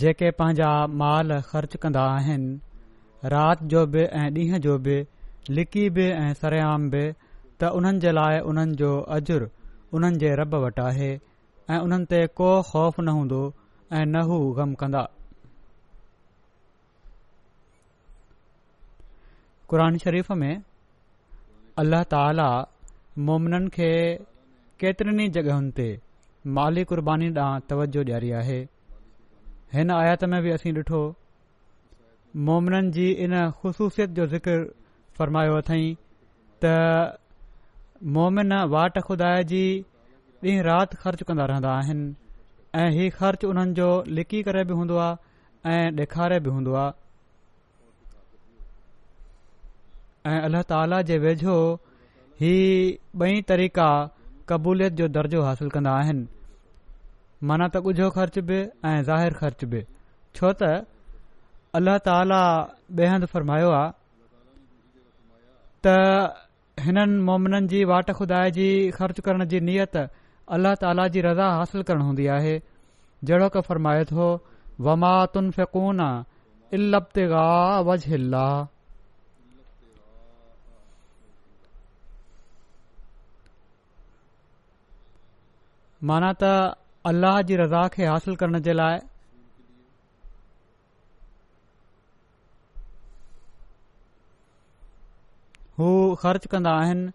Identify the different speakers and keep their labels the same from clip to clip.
Speaker 1: जेके पंहिंजा माल ख़र्च कंदा आहिनि राति जो बि ऐं ॾींहं जो बि लिकी बि ऐं सरयाम बि त उन्हनि जे लाइ उन्हनि जो अजुर उन्हनि जे रब वटि आहे ऐं उन्हनि ते को ख़ौफ़ न हूंदो ऐं न हू ग़म कंदा क़ुर शरीफ़ में अल्लाह ताला मुमिन खे केतिरनि ई जॻहियुनि ते माली कुर्बानी ॾांहुं तवजो ॾियारी आहे हिन आयात में बि असी ॾिठो मोमिननि जी इन ख़ुशूसियत जो ज़िक्र फरमायो अथई त मोमिन वाट खुदा जी ॾींहुं राति ख़र्च कंदा रहंदा आहिनि ऐं हीउ ख़र्च उन्हनि जो लिकी करे बि हूंदो आहे ऐं ॾेखारे बि हूंदो आहे ऐं अलाह ताला जे वेझो ही ॿई तरीक़ा क़बूलियत जो दर्जो हासिल कंदा आहिनि माना त ॻुझो ख़र्च बि ऐं ज़ाहिर ख़र्च बि छो त अलल्ल ताला ॿे हंधि फरमायो आहे त हिननि जी वाट खुदाए जी ख़र्च करण जी नियत अल्लाह ताला जी रज़ा हासिल करण हूंदी आहे जहिड़ो की फरमाए थो माना त अल्लाह जी रज़ा खे हासिल करण जे लाइ हू ख़र्च कंदा आहिनि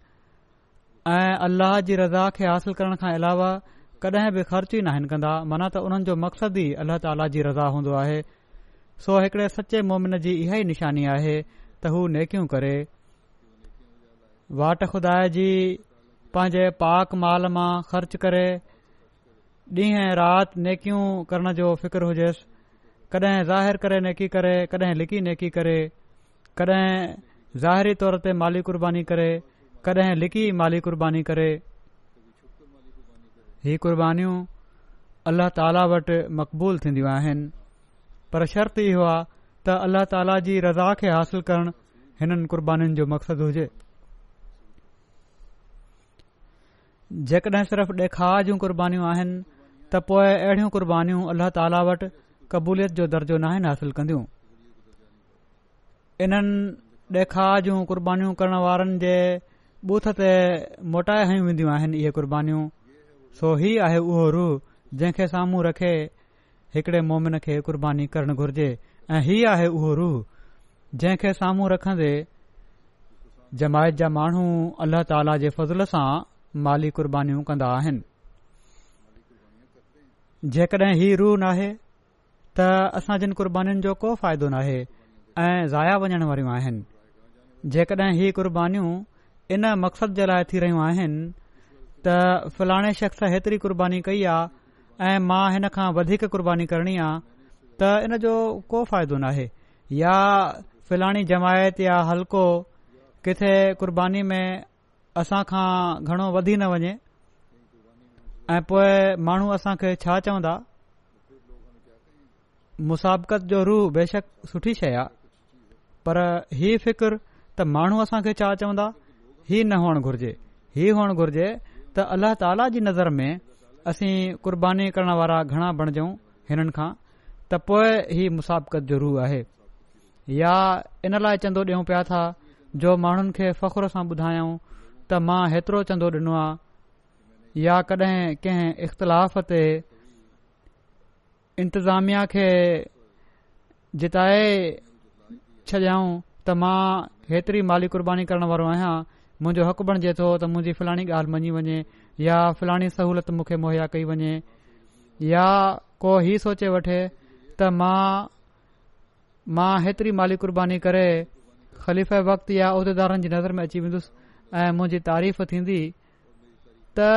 Speaker 1: अल्लाह जी रज़ा खे हासिल करण खां अलावा कडहिं बि ख़र्च ई नाहिनि कंदा माना त हुननि जो मक़सद ई अल्लाह ताला जी रज़ा हूंदो आहे सो हिकड़े सचे मोमिन जी इहा ई निशानी आहे त हू नेकियूं करे वाट खुदाए जी पंहिंजे पाक माल मां ख़र्च करे ॾींहं ऐं राति नेकियूं करण जो फ़िक्र हुजेसि कॾहिं ज़ाहिर करे नेकी करे कॾहिं लिकी नेकी करे कॾहिं ज़ाहिरी तौर ते माली क़ुर्बानी करे कॾहिं लिकी माली कुर्बानी करे ही क़र्बानीूं अल्लाह ताला वटि मक़बूल थींदियूं आहिनि पर शर्त इहो आहे त अल्ल्ह ताला जी रज़ा खे हासिल करणु हिननि क़ुर्बानीुनि जो मक़सदु हुजे जेकॾहिं सिर्फ़ ॾेखार जूं क़ुर्बानीूं आहिनि त पोइ अहिड़ियूं क़ुर्बानीूं अल्लाह ताली वटि क़बूलियत जो दर्जो नाहिनि हासिल कंदियूं इन्हनि ॾेखार जूं क़ुर्बानीूं करण वारनि जे बूथ ते मोटाए हयूं वेंदियूं आहिनि इहे क़ुर्बानीूं सो ही आहे उहो रूह जंहिंखे साम्हूं रखे हिकिड़े मोमिन खे कुर्बानी करणु घुर्जे ऐं ही आहे उहो रूह जंहिंखे साम्हूं रखंदे जमायत जा माण्हू अल्लाह ताला जे फज़ल सां माली कुर्बानीानियूं कंदा आहिनि जेकॾहिं ही रूह नाहे त असां जिन क़ुर्बानीुनि जो को फ़ाइदो नाहे ऐं ज़ाया वञण वारियूं आहिनि जेकॾहिं ही क़ुर्बानीूं इन मक़सद जे लाइ थी रहियूं आहिनि त फलाणे शख़्स हेतिरी क़ुर्बानी कई आहे ऐं मां हिन खां वधीक क़ुर्बानी करणी आहे त इन जो को फ़ाइदो न आहे या फलाणी जमायत या हल्को किथे क़ुर्बानी में असां खां घणो वधी न वञे ऐं पोइ माण्हू असां छा चवंदा मुसाबकत जो रूह बेशक सुठी शइ आहे पर हीउ फ़िक्र त माण्हू असां खे छा चवंदा हीअ न हुअणु घुर्जे हीअ हुअणु घुरिजे त अलाह ताला जी नज़र में असीं क़ुर्बानी करण वारा घणा बणजऊं हिननि खां त पोइ ई मुसाबकत जो रूह आहे या इन लाइ चंदो ॾियूं पिया था जो माण्हुनि खे फ़ख्र सां ॿुधायऊं त मां हेतिरो चंदो ॾिनो आहे या कॾहिं कंहिं इख़्तिलाफ़ ते इंतिज़ामिया खे जिताए छॾियाऊं त मां हेतिरी माली क़ुर्बानी करण वारो आहियां मुंहिंजो हक़ बणिजे थो त मुंहिंजी फलाणी ॻाल्हि मञी वञे या फलाणी सहूलियत मूंखे मुहैया कई वञे या को ही सोचे वठे त हेतिरी माली क़ुर्बानी करे ख़लीफ़ वक़्तु या उहिदेदारनि जी नज़र में अची वेंदुसि ऐं मुंहिंजी तारीफ़ थींदी त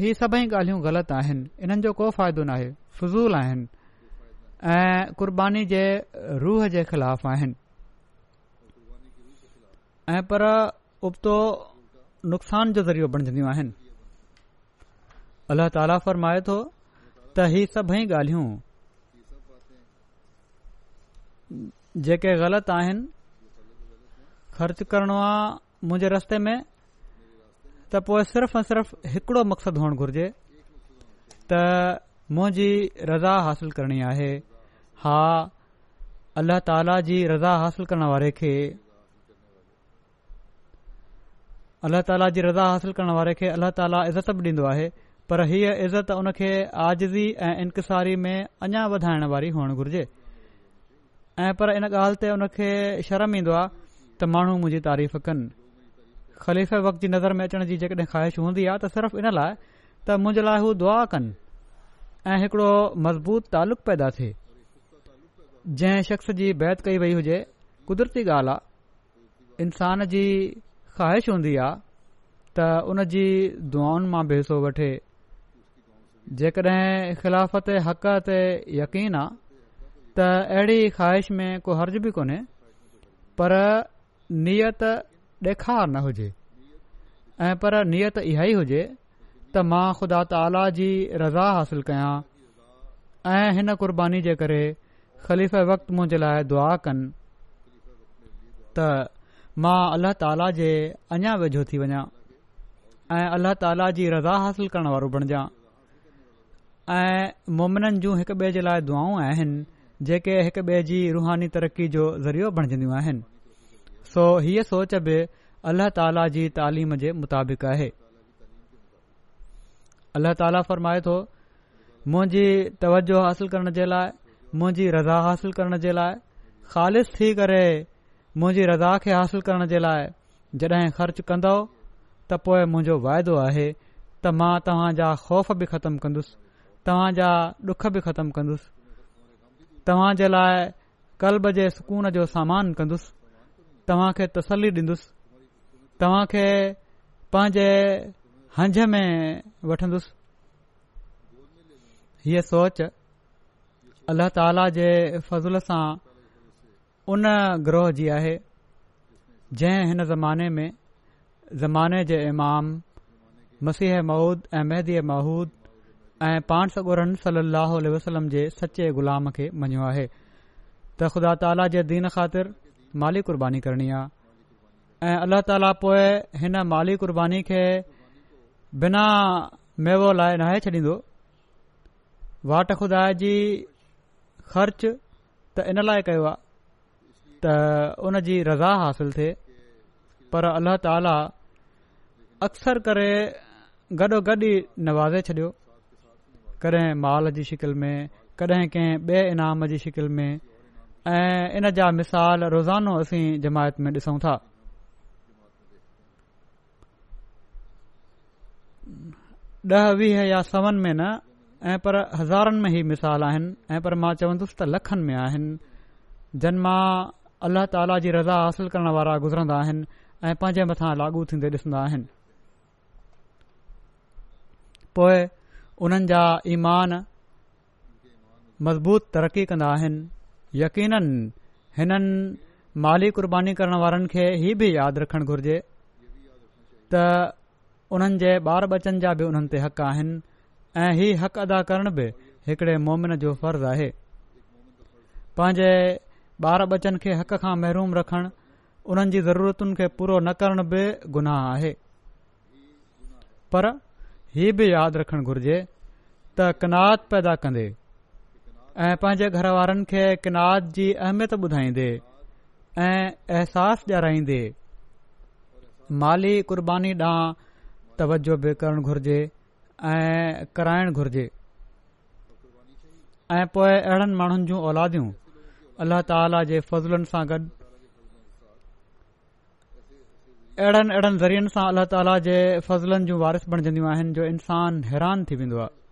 Speaker 1: हीउ सभई ॻाल्हियूं ग़लति आहिनि हिननि जो को फ़ाइदो नाहे फज़ूल आहिनि ऐं क़रबानी जे रूह जे ख़िलाफ़ आहिनि ऐं पर उबतो नुक़सान जो ज़रियो बणजंदियूं आहिनि अल्ला ताला फरमाए थो त हीउ सभई ॻाल्हियूं जेके ग़लति आहिनि ख़र्च करणो आहे मुंहिंजे रस्ते में त पोइ सिर्फ़ु ऐं सिर्फ़ु हिकड़ो मक़सदु हुअण घुर्जे त मुंहिंजी रज़ा हासिल करणी आहे हा अल्लाह ताला जी रज़ा हासिल करण वारे खे अल्ला ताला जी रज़ा हासिल करण वारे खे अल्ला ताला इज़त बि ॾींदो आहे पर हीअ इज़त उन खे आज़िज़ी ऐं इंक़सारी में अञा वधाइण वारी हुअणु घुर्जे ऐं पर इन ॻाल्हि ते उन खे शर्म ईन्दो आहे त माण्हू मुंहिंजी तारीफ़ कनि ख़लीफ़े वक़्त जी नज़र में अचण जी जेकॾहिं ख़्वाहिश हूंदी आहे त सिर्फ़ु इन लाइ त मुंहिंजे लाइ हू दुआ कनि ऐं हिकड़ो मज़बूत तालुक़ु पैदा थिए जंहिं शख़्स जी बैत कई वई हुजे क़ुदरती ॻाल्हि आहे इंसान जी ख़्वाहिश हूंदी आहे त उन जी दुआउनि मां भरिसो वठे जेकॾहिं ख़िलाफ़त हक़ ते यकीन आहे त अहिड़ी ख़्वाहिश में को हर्ज बि कोन्हे पर नियत ॾेखारु न हुजे ऐं पर नियत इहा ई हुजे त मां ख़ुदा ताला जी रज़ा हासिल कयां ऐं हिन कुर्बानी जे करे ख़लीफ़ वक़्त मुंहिंजे लाइ दुआ कनि त मां अलाह ताला जे अञा वेझो थी वञा ऐं अल्ल्ह ताला जी रज़ा हासिल करणु वारो बणिजां ऐं मुमिननि जूं हिकु ॿिए जे लाइ दुआऊं आहिनि जेके हिक ॿिए जी रुहानी तरक़ी जो ज़रियो बणजंदियूं आहिनि सो हीअ सोच बि अल्लाह ताला जी तालीम जे मुताबिक़ आहे अल्लाह ताला फरमाए थो मुंहिंजी तवजो हासिल करण जे लाइ मुंहिंजी रज़ा हासिल करण जे लाइ ख़ालि थी करे मुंहिंजी रज़ा खे हासिल करण जे लाइ जड॒हिं ख़र्च कंदो त पोइ मुंहिंजो वाइदो आहे त मां तव्हांजा खौफ़ बि ख़तमु कंदुसि तव्हांजा डुख बि ख़तमु कंदुसि तव्हां जे लाइ कल्ब जे सुकून जो सामान कंदुसि तव्हां खे तसली डि॒ंदुसि तव्हां खे पंहिंजे हंज में वठंदुसि हीअ सोच अलाह ताला जे फज़ल सां उन ग्रोह जी आहे जंहिं हिन ज़माने में ज़माने जे इमाम मसीह माउद ऐं महदीअ महुूद ऐं पाण सगुरन सली वसलम जे सचे ग़ुलाम खे मञियो आहे त ख़ुदा ताला जे दीन ख़ातिर माली कुर्बानी करणी आहे ऐं अल्लाह ताला पोए हिन माली कुर्बानी खे बिना मेवो लाइ नाहे छॾींदो वाट खुदा जी ख़र्च त इन लाइ कयो आहे त उन जी रज़ा हासिलु थिए पर अल्ला ताला अक्सर करे गॾोगॾु ई नवाज़े छॾियो कॾहिं माल जी शिकिल में कॾहिं कंहिं ॿिए इनाम जी शिकिल में इन जा मिसाल रोज़ानो असीं जमायत में ॾिसूं था ॾह वीह या सवन में न ऐं पर हज़ारनि में ई मिसाल आहिनि ऐं पर मां चवंदुसि त लखनि में आहिनि जन मां अल्लाह ताला जी रज़ा हासिल करण वारा गुज़रंदा आहिनि ऐं पंहिंजे मथां लागू थींदे ॾिसंदा आहिनि पोइ उन्हनि जा ईमान मज़बूत तरक़ी कंदा आहिनि यकीन हिननि माली कुर्बानी करण वारनि खे हीअ बि यादि रखणु घुर्जे त उन्हनि जे ॿार बचन जा बि उन्हनि ते हक़ आहिनि ऐं हीअ हक़ अदा करण बि हिकिड़े मोमिन जो फर्ज़ आहे पंहिंजे ॿार बचन खे हक़ खां महरूम महरुम रखणु उन्हनि जी ज़रूरतुनि खे पूरो न करण बि गुनाह आहे पर हीअ बि यादि रखणु घुरिजे त कनात पैदा कंदे ऐं पंहिंजे घरवारनि खे किनात जी अहमियत ॿुधाईंदे ऐं अहसासु ॾियाराईंदे माली कुर्बानी ॾांहुं तवजो बि करणु घुर्जे ऐं कराइण घुर्जे ऐं पोए अहिड़नि माण्हुनि जूं औलादियूं अल्ल्ह ताला जे फज़लनि सां गॾु अहिड़नि ज़रियनि सां अल्ल्ह ताला जे फज़लनि जूं वारिश बणिजंदियूं आहिनि जो इंसान हैरान थी वेंदो आहे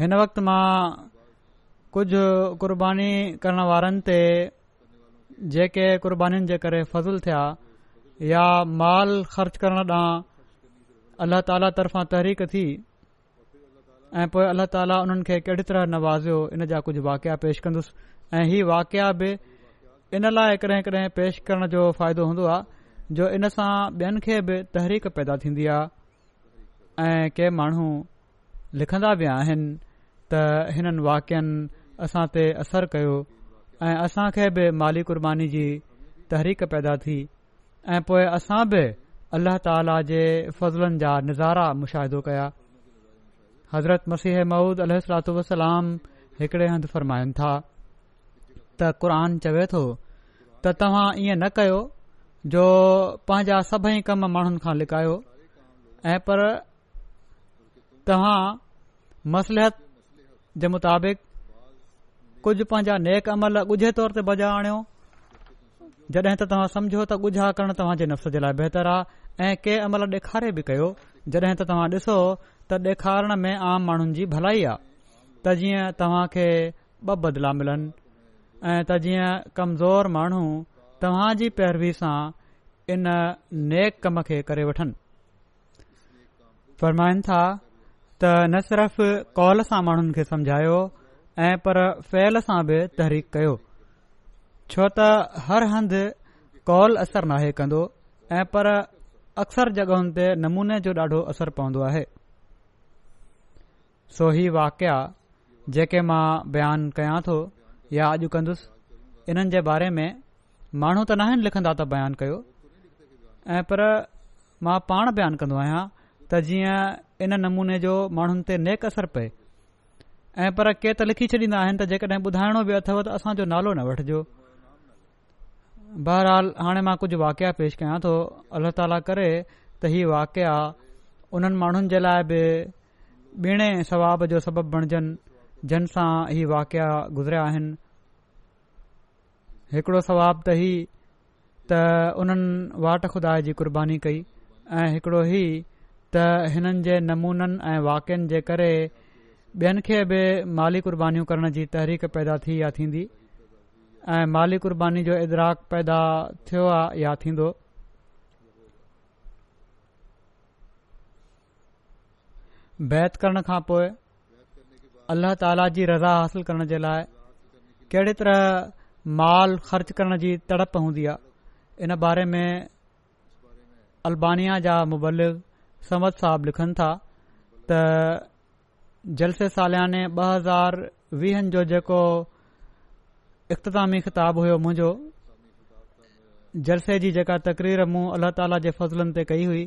Speaker 1: हिन वक़्तु मां कुझु क़ुर्बानी करण वारनि ते जेके क़ुर्बानीुनि जे करे फज़ुल थिया या माल ख़र्च करण ॾांहुं अल्ला ताला तरफ़ां तहरीक थी ऐं पोइ अलाह ताला उन्हनि खे कहिड़ी तरह नवाज़ियो इन जा कुझु वाकिया पेश कंदुसि ऐं हीउ वाकिया बि इन लाइ कॾहिं कॾहिं पेश करण जो फ़ाइदो हूंदो आहे जो इन सां ॿियनि खे बि तहरीक पैदा थींदी आहे ऐं के माण्हू लिखंदा बि आहिनि त हिननि वाक्यनि असां ते असर कयो ऐं असां खे बि माली कुर्बानी जी तहरीक पैदा थी ऐं पोइ असां बि अल्लाह ताला जे फज़लनि जा नज़ारा मुशाहिदो कया हज़रत मसीह महूद अल वसलाम हिकिड़े हंधु फ़रमाइनि था त क़रान चवे थो त तव्हां ईअं न कयो जो पंहिंजा सभई कम माण्हुनि खां लिकायो ऐं पर तव्हां मसलहत जे मुताबिक़ कुझु पंहिंजा नेक अमल ॻुझे तौर ते बजा आणियो जॾहिं त तव्हां समुझो त ॻुझा करणु तव्हांजे नफ़्स जे लाइ बहितरु आहे ऐं कंहिं अमल ॾेखारे बि कयो जॾहिं त तव्हां ॾिसो त ॾेखारण में आम माण्हुनि जी भलाई आहे त जीअं तव्हां खे ॿ बदिला मिलनि ऐं त जीअं कमज़ोर माण्हू तव्हां जी पैरवी सां इन नेक कम खे करे वठनि था त न सिर्फ़ कॉल सां माण्हुनि खे समुझायो ऐं पर फैल सां बि तहरीक कयो छो त हर हंधि कॉल असरु नाहे कंदो ऐं पर अक्सर जॻहियुनि ते नमूने जो ॾाढो असरु पवंदो आहे सो ही वाकिया जेके मां बयानु कयां थो या अॼु कंदुसि इन्हनि जे बारे में माण्हू त न आहिनि लिखंदा त बयानु कयो ऐं पर मां पाण बयानु कंदो आहियां त जीअं इन नमूने जो माण्हुनि ते नेक असर पए ऐं पर के त लिखी छॾींदा आहिनि त जेकॾहिं ॿुधाइणो बि अथव त असांजो नालो न वठिजो बहरहाल हाणे मां कुझु वाक़िया पेश कयां थो अल्ल्ह ताला करे त इहा वाक़िया उन्हनि माण्हुनि जे लाइ बि ॿिणे सवाब जो सबबु बणिजनि जन सां ही वाक़िया गुज़रिया आहिनि हिकिड़ो सवाबु त ई त उन्हनि वाट ख़ुदा जी क़ुर्बानी कई ऐं हिकिड़ो ई त हिननि जे नमूननि ऐं वाकिनि जे करे ॿियनि खे बि माली क़ुर्बानीूं करण जी तहरीक पैदा थी या थींदी ऐं माली क़ुर्बानी जो इदराक पैदा थियो आहे या थींदो बैत करण खां पोइ अल्लाह ताला जी रज़ा हासिल करण जे लाइ कहिड़ी तरह माल ख़र्च करण जी तड़प हूंदी आहे इन बारे में अल्बानिया जा मुबलिक़ سمت صاحب लिखनि था त जलसे सालियाने ॿ हज़ार वीहनि जो जेको خطاب किताबु हुयो मुंहिंजो जलसे जी जेका तक़रीर मूं अलाह ताला जे फज़लनि ते कई हुई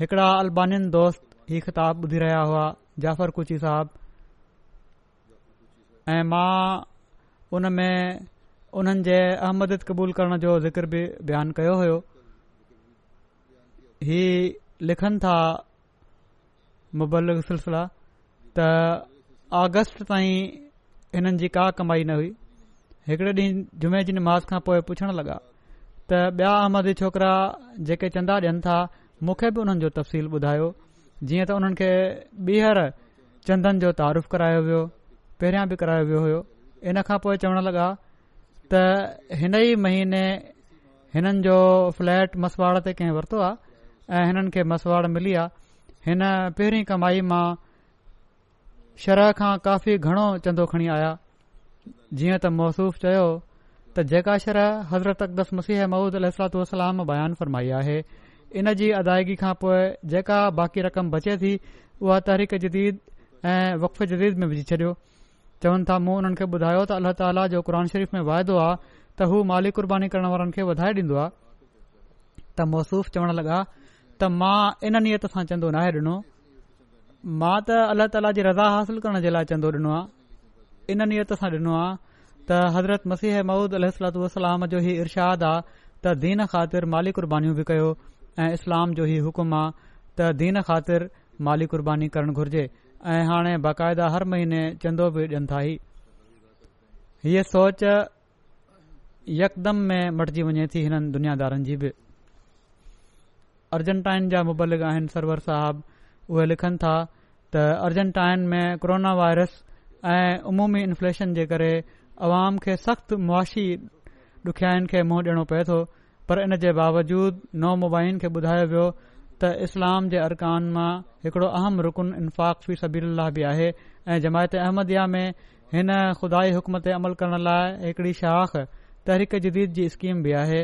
Speaker 1: हिकिड़ा अल्बानि दोस्त ई ख़िताबु ॿुधी रहिया हुआ जाफ़र कुची साहिब ऐं मां उनमें उन्हनि जे अहमद क़बूल करण जो ज़िकर बि बयानु कयो हुयो लिखनि था मुबलक सिलसिला त आगस्ट ताईं हिननि जी का कमाई न हुई हिकड़े ॾींहुं जुमे जी निमाज़ खां पोइ पुछण लॻा त ॿिया आमद छोकिरा जेके चंदा ॾियनि था मूंखे बि उन्हनि जो तफ़सील ॿुधायो जीअं त उन्हनि खे ॿीहर चंदनि जो तारुफ़ करायो वियो पहिरियां बि करायो वियो हुयो इन खां पोइ चवण लॻा त हिन ई महीने हिननि जो फ्लैट मसवाड़ ते कंहिं वरितो आहे ऐं हिननि खे मसवाड़ मिली आहे हिन पहिरीं कमाई मां शरह खां काफ़ी घणो चंदो खणी आया जीअं त मसूफ़ चयो त जेका शरह हज़रत अकदस मुसीह महूद अलतलाम बयान फरमाई आहे इन जी अदायगी खां पोइ जेका बाक़ी रक़म बचे थी उहा तहरीक़ जदीद ऐं वक़फ़ जदीद में विझी छॾियो चवनि था मूं हुननि खे ॿुधायो त अल्लाह ताली जो क़ुर शरीफ़ में वाइदो आहे त हू माली कुर्बानी करण वारनि खे वधाए ॾींदो आहे त मसूफ़ चवण लॻा त मां इन नियत सां चंदो नाहे डि॒नो मां त अल्ला ताला जी रज़ा हासिल करण जे लाइ चंदो ॾिनो आहे इन नियत सां ॾिनो आ त हज़रत मसीह महूद अलत वसलाम जो ई इर्शाद आहे त दीन ख़ातिर माली क़ुर्बानी बि कयो ऐं इस्लाम जो ई हुकुम आहे त दीन ख़ातिर माली क़ुर्बानी करणु घुर्जे ऐं हाणे बाक़ायदा हर महीने चंदो बि ॾियनि था ई हीअ सोच यकदम में मटिजी वञे थी हिननि दुनियादारनि जी बि अर्जनटाइन जा मुबलिक आहिनि सरवर साहब उहे लिखनि था त अर्जनटाइन में कोरोना वायरस ऐं उमूमी इन्फ्लेशन जे करे आवाम खे सख़्तु मुआशी ॾुखियाईन खे मुंहुं ॾियणो पए थो पर इन जे बावजूद नओमुबाइन खे ॿुधायो वियो त इस्लाम जे अरकान मां हिकड़ो अहम रुकन इन्फ़ाक़ फी सबील बि आहे ऐं जमायत अहमद में हिन खुदााई हुकम ते अमल करण लाइ हिकड़ी शाख़ तहरीक़ जदीद जी स्कीम बि आहे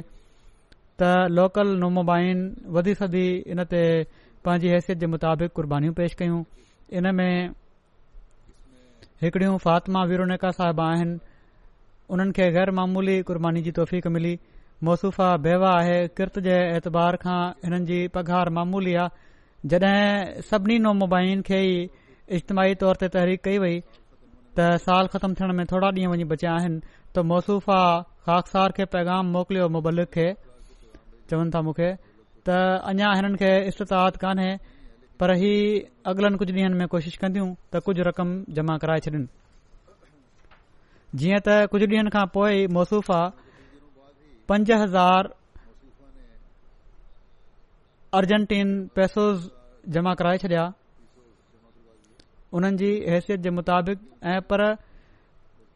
Speaker 1: त लोकल नुमाइन वधी सदी इन ते पंहिंजी हैसियत जे मुताबिक़ क़ुर्बानीूं पेश कयूं इन में हिकड़ियूं फ़ातिमा वीरोनेका साहिब आहिनि उन्हनि खे ग़ैर मामूली क़ुर्बानी जी तौफ़ीक़ मिली मौसूफ़ा बेवा आहे किर्त जे एतबार खां हिननि जी पघार मामूली आहे जॾहिं सभिनी नमोबाइन खे ई इज्तमाही तौर ते तहरीक कई वई त साल ख़तमु थियण में थोरा ॾींहं वञी बचिया आहिनि त मसुफ़ा ख़ासिसार खे पैगाम मोकिलियो मुबलिक खे चवनि था मूंखे त अञा हिननि खे इस्तिताह कोन्हे पर ही अॻिलनि कुझु ॾींहनि में कोशिशि कंदियूं त कुझु रक़म जमा कराए छॾिन जीअं त कुझु ॾींहनि खां पोइ मोसफ़ा पंज हज़ार अर्जेंटीन पैसो जमा कराए छॾिया उन्हनि जी हैसियत जे मुताबिक़ ऐं पर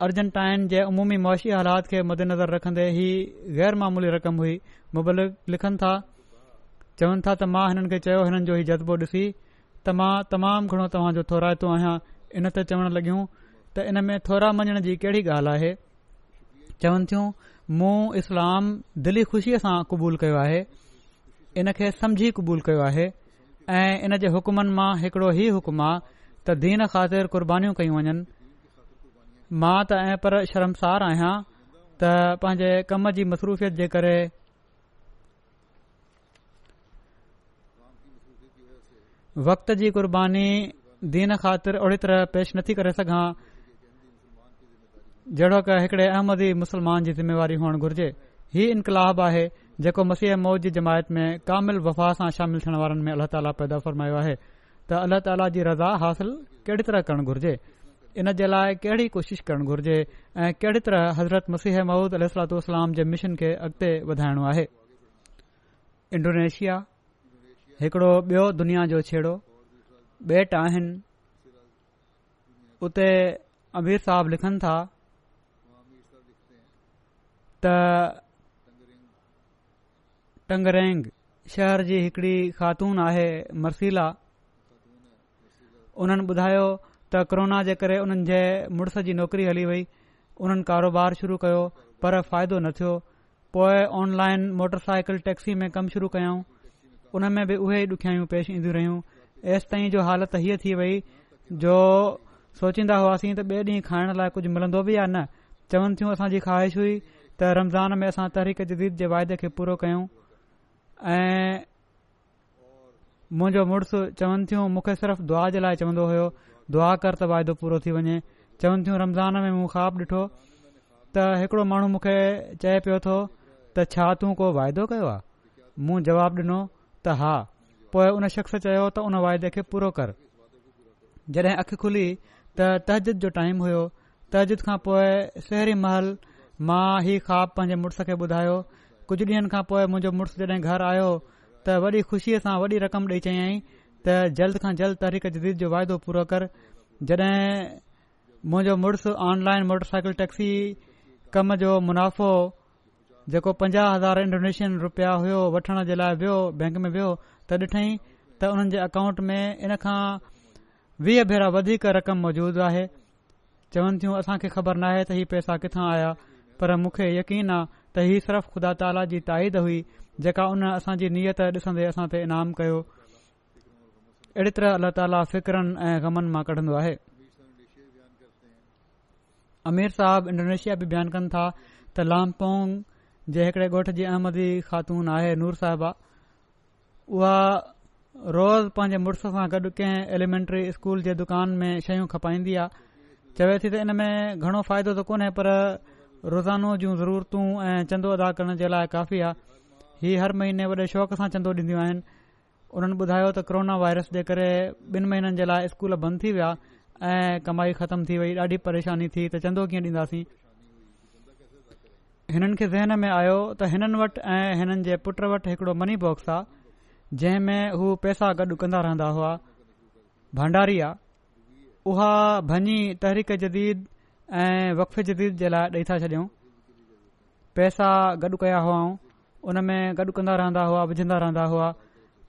Speaker 1: अर्जन्टाइन जे अमूमी मुआशी हालात खे मदेनज़र रखन्दन्न्दन्ने ही ग़ैर मामूली रक़म हुई मुबलिक लिखनि था चवनि था त मां हिननि खे चयो हिननि जो हीउ जज़्बो ॾिसी त मां तमामु घणो तव्हांजो थोराए थो आहियां इन ते चवणु लॻियूं त इन में थोरा मञण जी कहिड़ी ॻाल्हि आहे चवनि थियूं मूं इस्लाम दिली ख़ुशीअ सां क़बूल कयो आहे इन खे समझी क़बूल कयो आहे ऐं इन जे हुकुमनि मां हिकड़ो ई हुकुम आहे त दीन ख़ातिर क़ुर्बानीबानियूं कयूं वञनि मां त ऐं पर शर्मसार आहियां त पंहिंजे कम जी मसरूफ़ियत जे करे वक़्त जी क़ुर्बानी दीन ख़ातिर ओड़ी तरह पेश नथी करे सघां जहिड़ो क हिकड़े अहमदी मुस्लमान जी ज़िमेवारी हुअणु घुर्जे हीउ इनकलाब आहे जेको मसीह मौज जी जमायत में कामिल वफ़ा सां शामिल थियण वारनि में अल्ला ताला पैदा फरमायो आहे त अल्ला ताला जी रज़ा हासिल कहिड़ी तरह करणु घुर्जे इन जे लाइ कहिड़ी कोशिश करणु घुर्जे ऐं कहिड़ी तरह हज़रत मसीह महमूद अलातलाम जे मिशन खे अॻिते वधाइणो आहे इंडोनेशिया हिकिड़ो ॿियो दुनिया जो छेड़ो बेट आहिनि उते अमीर साहब लिखनि था त टंगरेंग शहर जी हिकड़ी ख़ातून आहे मर्सीला उन्हनि ॿुधायो त कोरोना जे करे उन्हनि जे मुड़ुस जी नौकरी हली वई उन्हनि कारोबार शुरू कयो पर फ़ाइदो न थियो पोइ ऑनलाइन मोटरसाइकिल टैक्सी में कमु शुरू कयऊं उन में बि उहे ॾुखियाई पेश ईंदियूं रहियूं ऐसि ताईं जो हालति हीअ थी वई जो सोचींदा हुआसीं त ॿिए ॾींहुं खाइण लाइ कुझु मिलंदो बि आहे न चवनि थियूं असांजी ख़्वाहिश हुई त रमज़ान में असां तहरीक जदीद जे वाइदे खे पूरो कयूं ऐं मुंहिंजो मुड़ुसु चवनि थियूं मूंखे सिर्फ़ दुआ जे लाइ चवंदो हुयो दुआ कर त वाइदो पूरो थी वञे चवनि थियूं रमज़ान में मूं ख़्वाबु ॾिठो त हिकिड़ो माण्हू मूंखे चए पियो थो त छा तूं को वाइदो कयो आहे मूं जवाबु ॾिनो त हा पोइ उन शख़्स चयो त उन वाइदे खे पूरो कर जॾहिं अखि खुली त तहजीद जो टाइम हुयो तजीद खां पोइ सहरी महल मां ई ख्वाबु पंहिंजे मुड़ुस खे ॿुधायो कुझु ॾींहनि खां पोइ मुंहिंजो मुड़ुसु जॾहिं घर आयो त वॾी ख़ुशीअ सां वॾी रक़म ॾेई चयाईं त जल्द खां जल्द तहरीक जदीद जो वाइदो पूरो कर जॾहिं मुंहिंजो मुड़ुसु ऑनलाइन मोटरसाइकिल टैक्सी कम जो मुनाफ़ो जेको पंजाह हज़ार इंडोनेशियन रुपया हुयो वठण जे लाइ वेहो बैंक में वेहो त ॾिठईं त उन्हनि जे अकाउंट में इन खां वीह भेरा वधीक रक़म मौजूदु आहे चवनि थियूं असां खे ख़बर नाहे त हीउ पैसा किथां आया पर मूंखे यकीन आहे त हीअ सिर्फ़ु ख़ुदा ताला जी ताईद हुई जेका उन असांजी नियत ॾिसंदे असां ते इनामु कयो अहिड़ी तरह अलाह ताला फ़िक्रनि ऐं ग़मनि मां कढंदो आहे अमीर साहब इंडोनेशिया बि बयानु कनि था त लामपोंग जे हिकड़े ॻोठ जी अहमदी ख़ातून आहे नूर साहिबा उहा रोज़ पंहिंजे मुड़ुस सां गॾु कंहिं एलिमेंट्री स्कूल जे दुकान में शयूं खपाईंदी आहे चवे थी त इन में घणो फ़ाइदो त कोन्हे पर रोज़ानो जूं ज़रूरत ऐं चंदो अदा करण जे लाइ काफ़ी आहे ही हर महीने वॾे शौक़ सां चंदो ॾींदियूं आहिनि उन्हनि ॿुधायो त कोरोना वायरस जे करे ॿिनि महिननि जे लाइ स्कूल बंदि थी विया ऐं कमाई ख़तम थी वई ॾाढी परेशानी थी त चंदो कीअं ॾींदासीं हिननि खे ज़हन में आयो त हिननि वटि ऐं हिननि जे पुट वटि हिकिड़ो मनीबॉक्स आहे जंहिं में हू पैसा गॾु कंदा रहंदा हुआ भंडारी आहे उहा भञी तहरीक़ जदीद ऐं वक़ जदीद जे लाइ ॾेई था छॾियऊं पैसा गॾु कया हुआ उन में गॾु कंदा रहंदा हुआ विझंदा रहंदा हुआ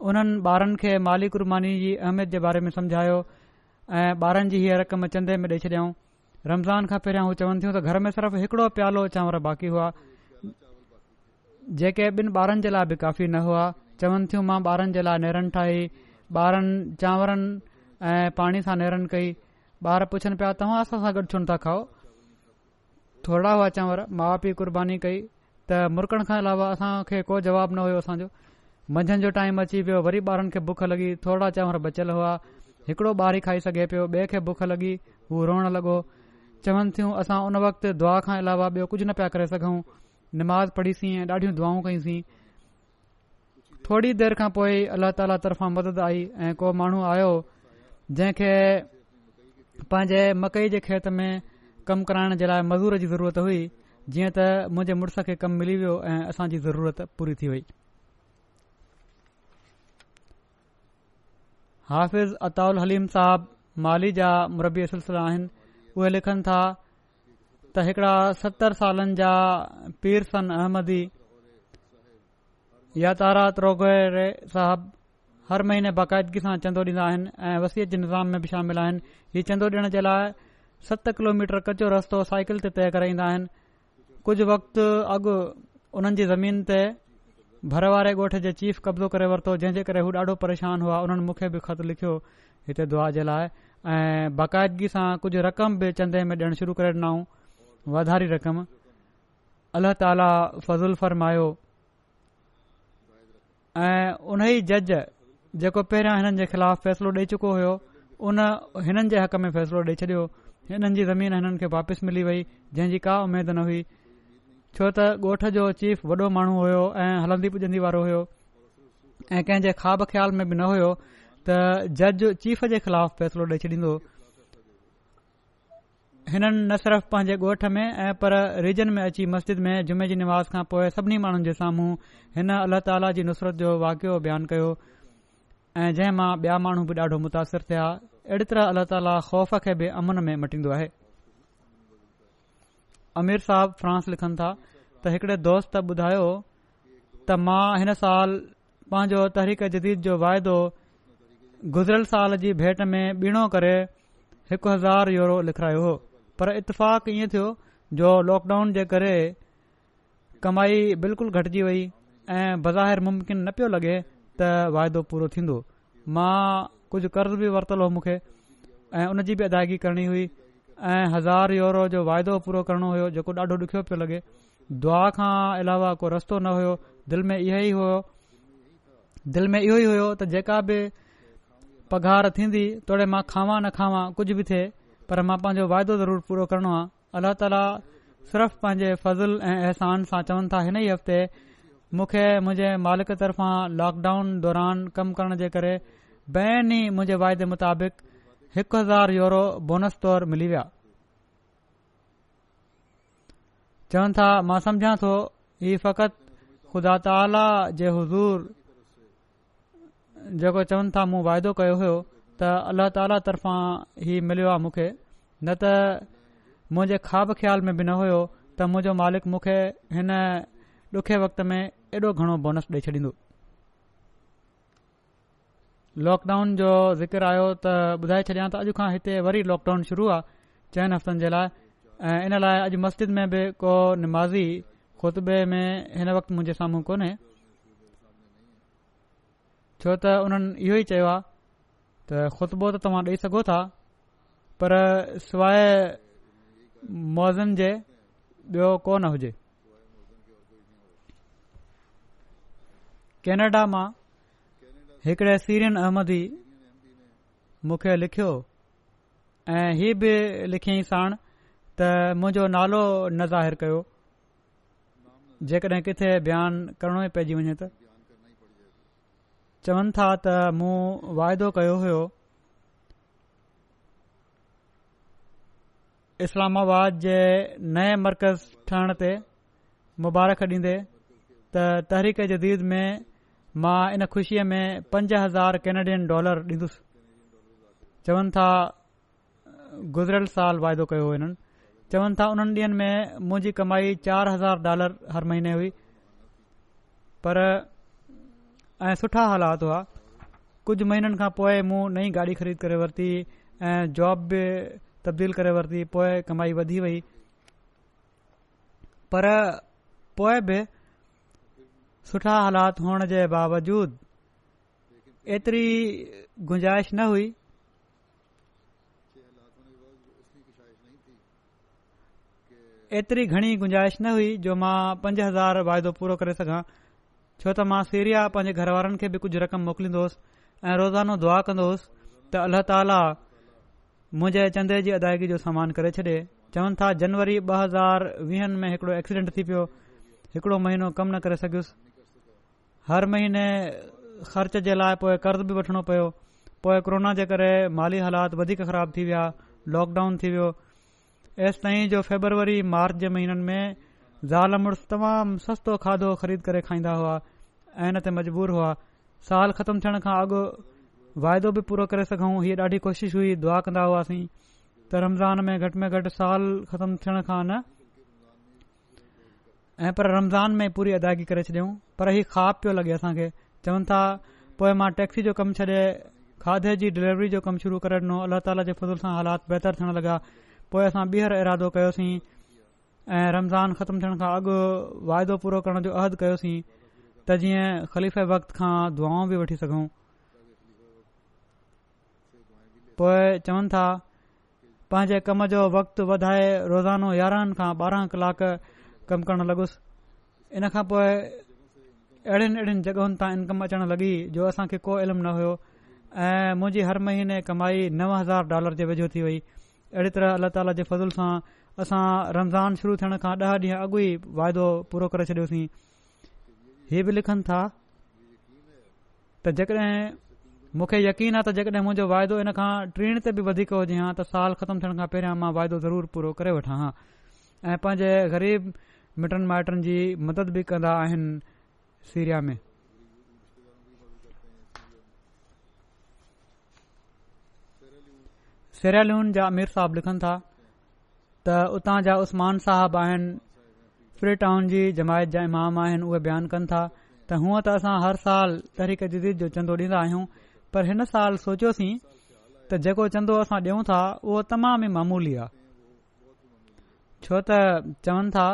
Speaker 1: उन्हनि ॿारनि खे माली कुर्बानी जी अहमियत जे बारे में समुझायो ऐं ॿारनि जी हीअ रक़म चंदे में ॾेई छॾियाऊं रमज़ान खां पहिरियों हू चवनि थियूं त घर में सिर्फ़ हिकड़ो प्यालो चांवर बाक़ी हुआ जेके ॿिनि ॿारनि जे लाइ बि काफ़ी न हुआ चवनि थियूं मां ॿारनि जे लाइ नेरनि ठाही ॿारनि चांवरनि ऐं पाणीअ सां नेरनि कई ॿार पुछनि पिया तव्हां असां सां गॾु छो नथा खाओ थोरा हुआ चांवर माउ पीउ क़ुर्बानी कई त मुरकण खां अलावा असांखे को जवाब न हुयो असांजो मंझंदि जो टाइम अची वियो वरी ॿारनि खे बुख लॻी थोरा चवर बचियलु हुआ हिकड़ो ॿारी खाई सघे पियो बे खे बुख लॻी हू रोइण लॻो चवन थियूं असां उन वक़्तु दुआ खां अलावा ॿियो कुझ न पिया करे सघूं निमाज़ पढ़ीसीं ऐं ॾाढियूं दुआऊं कयूंसीं थोरी देर खां पोइ अलाह ताला तरफ़ां मदद आई ऐ को माण्हू आयो जंहिंखे पांजे मकई जे खेत में कम कराइण जे लाइ मज़ूर जी ज़रूरत हुई जीअं त मुंहिंजे मुड़ुस खे कमु मिली वियो ऐं असांजी ज़रूरत पूरी थी वई हाफ़िज़ अताउल हलीम साहब माली जा मुरबी सिलसिला आहिनि उहे लिखनि था त हिकड़ा सतरि सालनि जा पीर सन अहमदी या तारा त्रोगेरे साहब हर महीने बाक़ायदगी सां चंदो ॾींदा आहिनि ऐं वसियत जे निज़ाम में बि शामिल आहिनि हीउ चंदो ॾिण जे लाइ सत किलोमीटर कचो रस्तो साइकिल ते तइ कराईंदा आहिनि कुझु वक़्त अॻु उन्हनि जी ज़मीन ते भर वारे ॻोठ जे चीफ कब्ज़ो करे वरितो जंहिं जे करे हू ॾाढो परेशान हुआ हुननि मूंखे बि ख़त लिखियो हिते दुआ जे लाइ ऐं बाक़ाइदगी सां कुझु रक़म बि चंदे में ॾियणु शुरू करे ॾिनऊं वाधारी रक़म अलाह ताला फज़ुल फ़र्मायो ऐं उन ई जज जेको पहिरियां हिननि जे ख़िलाफ़ फ़ैसिलो ॾेई चुको हुयो उन हिननि जे हक़ में फ़ैसिलो ॾेई छॾियो हिननि जी ज़मीन हिननि खे वापसि मिली वई जंहिं का उमेद न हुई छो त ॻोठ जो चीफ़ वॾो माण्हू हुयो ऐं हलंदी पुॼंदी वारो हुयो ऐं कंहिंजे ख़्वाब ख़्याल में बि न हुयो त जज चीफ जे ख़िलाफ़ फ़ैसिलो ॾेई छॾींदो हिननि न सिर्फ़ पंहिंजे ॻोठ में ऐं पर रीजन में अची मस्जिद में जुमे जी निवास खां पोइ सभिनी माण्हुनि जे साम्हूं हिन अलाह ताला जी नुसरत जो वाकियो बयानु कयो ऐं जंहिं मां ॿिया माण्हू बि ॾाढो मुतासिर थिया अहिड़ी तरह अल्ला ताला ख़ौफ़ खे बि अमन में मटींदो आहे अमीर साहब फ्रांस लिखनि था त हिकिड़े दोस्त ॿुधायो त मां हिन साल पंहिंजो तहरीक़ जदीद जो वाइदो गुज़िरियल साल जी भेट में ॿीणो करे हिकु हज़ार यूरो लिखायो हो पर इतफ़ाक़ ईअं थियो जो लॉकडाउन जे करे कमाई बिल्कुलु घटिजी वई ऐं बज़ाहिर मुमकिन न पियो लॻे त वाइदो पूरो थींदो मां कुझु कर्ज़ बि वरितल हो मूंखे ऐं उन जी बि अदायगी करणी हुई ऐं हज़ार यूरो जो वाइदो पूरो करणो हुयो जेको ॾाढो ॾुखियो पियो लॻे दुआ खां अलावा को रस्तो न हुयो दिलि में इहो ई हुयो दिलि में इहो ई हुयो त जेका बि पघार थींदी तोड़े मां खावां न खावां कुझु बि थिए पर मां पंहिंजो वाइदो ज़रूरु पूरो करणो आहे अलाह ताला सिर्फ़ पंहिंजे फज़लु ऐं अहसान सां चवनि था हिन ई हफ़्ते मूंखे मुंहिंजे मालिक तरफ़ां लॉकडाउन दौरान कमु करण जे करे बै मुंहिंजे वाइदे मुताबिक़ हिकु हज़ार यूरो बोनस तौर मिली विया चवनि था मां सम्झा थो हीउ फ़क़ति ख़ुदा ताला जे हज़ूर जेको चवनि था मूं वाइदो कयो हुयो त अलाह ताला तरफ़ां हीउ मिलियो आहे मूंखे न त मुंहिंजे ख़्वाब ख़्याल में बि न हुयो त मुंहिंजो मालिक मूंखे हिन ॾुखे वक़्त में एॾो घणो बोनस ॾेई छॾींदो लॉकडाउन जो ज़िक्र आयो त ॿुधाए छॾियां त अॼु खां हिते वरी लॉकडाउन शुरू आहे चइनि हफ़्तनि जे लाइ ऐं इन लाइ अॼु मस्जिद में बि को निमाज़ी ख़ुतबे में हिन वक़्तु मुंहिंजे साम्हूं कोन्हे छो त उन्हनि इहो ई चयो आहे त ख़ुतबो त तव्हां ॾेई सघो था पर सवाइ मौज़नि जे ॿियो कोन हुजे कैनेडा मां हिकिड़े सीरियन अहमदी मूंखे लिखियो ऐं हीअ बि लिखियईं साण त मुंहिंजो नालो न ज़ाहिरु कयो जेकॾहिं किथे बयानु करिणो ई पइजी वञे त चवनि था त मूं वाइदो कयो हुयो इस्लामाबाद जे नए मर्कज़ ठहण ते मुबारक ॾींदे त तहरीक जदीद में मां इन ख़ुशीअ में पंज हज़ार कैनेडियन डॉलर ॾींदुसि चवनि था गुज़िरियल साल वाइदो कयो हो हिननि चवनि था उन्हनि ॾींहनि में मुंहिंजी कमाई चार हज़ार डॉलर हर महीने हुई पर ऐं सुठा हालात हुआ कुझु महीननि खां पोइ मूं नई गाॾी ख़रीद करे वरिती ऐं जॉब बि तब्दील करे वरिती पोइ कमाई वधी वई पर पोइ बि सुठा हालात हुअण जे बावजूद एतिरी गुंजाइश न हुई एतिरी घणी गुंजाइश न हुई जो मां पंज हज़ार वाइदो पूरो करे सघां छो त मां सीरिया पंहिंजे घर वारनि खे बि कुझु रक़म मोकिलींदो हुयुसि ऐं रोज़ानो दुआ कंदो हुयुसि त अलाह ताला मुंहिंजे चंद जी अदायगी जो सामान करे छॾे चवनि था जनवरी ॿ हज़ार वीहनि में हिकड़ो एक्सीडेंट थी पियो हिकिड़ो महीनो कम न करे सघियुसि हर महीने ख़र्च जे लाइ पोइ कर्ज़ बि वठिणो पियो पोइ कोरोना जे करे माली हालात वधीक ख़राब थी विया लॉकडाउन थी वियो एसि ताईं जो फेबरवरी मार्च जे महीननि में ज़ाल मुड़ुस तमामु सस्तो खाधो ख़रीद करे खाईंदा हुआ ऐं हिन ते मजबूर हुआ साल ख़तमु थियण खां अॻु वाइदो बि पूरो करे सघूं हीअ ॾाढी कोशिश हुई दुआ कंदा हुआसीं त रमज़ान में घटि में घटि साल ख़तमु थियण खां न ऐं पर रमज़ान में पूरी अदायगी करे छॾियऊं पर ही ख़्वाब पियो लॻे असां खे चवनि था पोइ मां टैक्सी जो कमु छॾे खाधे जी डिलीवरी जो कमु शुरू करे ॾिनो अलाह ताला जे फज़ूल सां हालात बहितर थियण लॻा पोइ असां ॿीहर इरादो कयोसीं ऐं रमज़ान ख़तमु थियण खां अॻु वाइदो पूरो करण जो अहदु कयोसीं त जीअं ख़लीफ़े वक़्त खां दुआऊं बि वठी सघूं पोइ चवनि था पंहिंजे कम जो वक़्तु वधाए रोज़ानो यारहनि खां ॿारहं कलाक कमु करण लॻुसि इन खां पोइ अहिड़नि अहिड़िन जॻहियुनि तां अचण लॻी जो असां को इल्मु न हुयो ऐं हर महीने कमाई नव हज़ार डॉलर जे वेझो थी वई अहिड़ी तरह अलाह ताला जे फज़ुल सां असां रमज़ान शुरू थियण खां ॾह ॾींहं अॻु ई वाइदो पूरो करे छॾियोसीं ही बि लिखनि था त जेकड॒हिं मूंखे यकीन आहे त जेकॾहिं मुंहिंजो वाइदो इन खां टीण ते बि वधीक हुजे हा त साल ख़तमु थियण खां मां वाइदो ज़रूरु पूरो करे वठां हा ऐं पंहिंजे ग़रीब मिटनि माइटनि जी मदद बि कंदा आहिनि सीरिया में सेरालून जा अमीर साहब लिखनि था त उतां जा उस्मान साहब आहिनि फ्री टाउन जी जमायत जा इमाम आहिनि उहे बयानु कनि था त हुअं त असां हर साल तहरीक जदीद जो चंदो ॾींदा आहियूं पर हिन साल सोचियोसीं त जेको चंदो असां ॾियूं था उहो तमाम ई मामूली आहे छो त चवनि था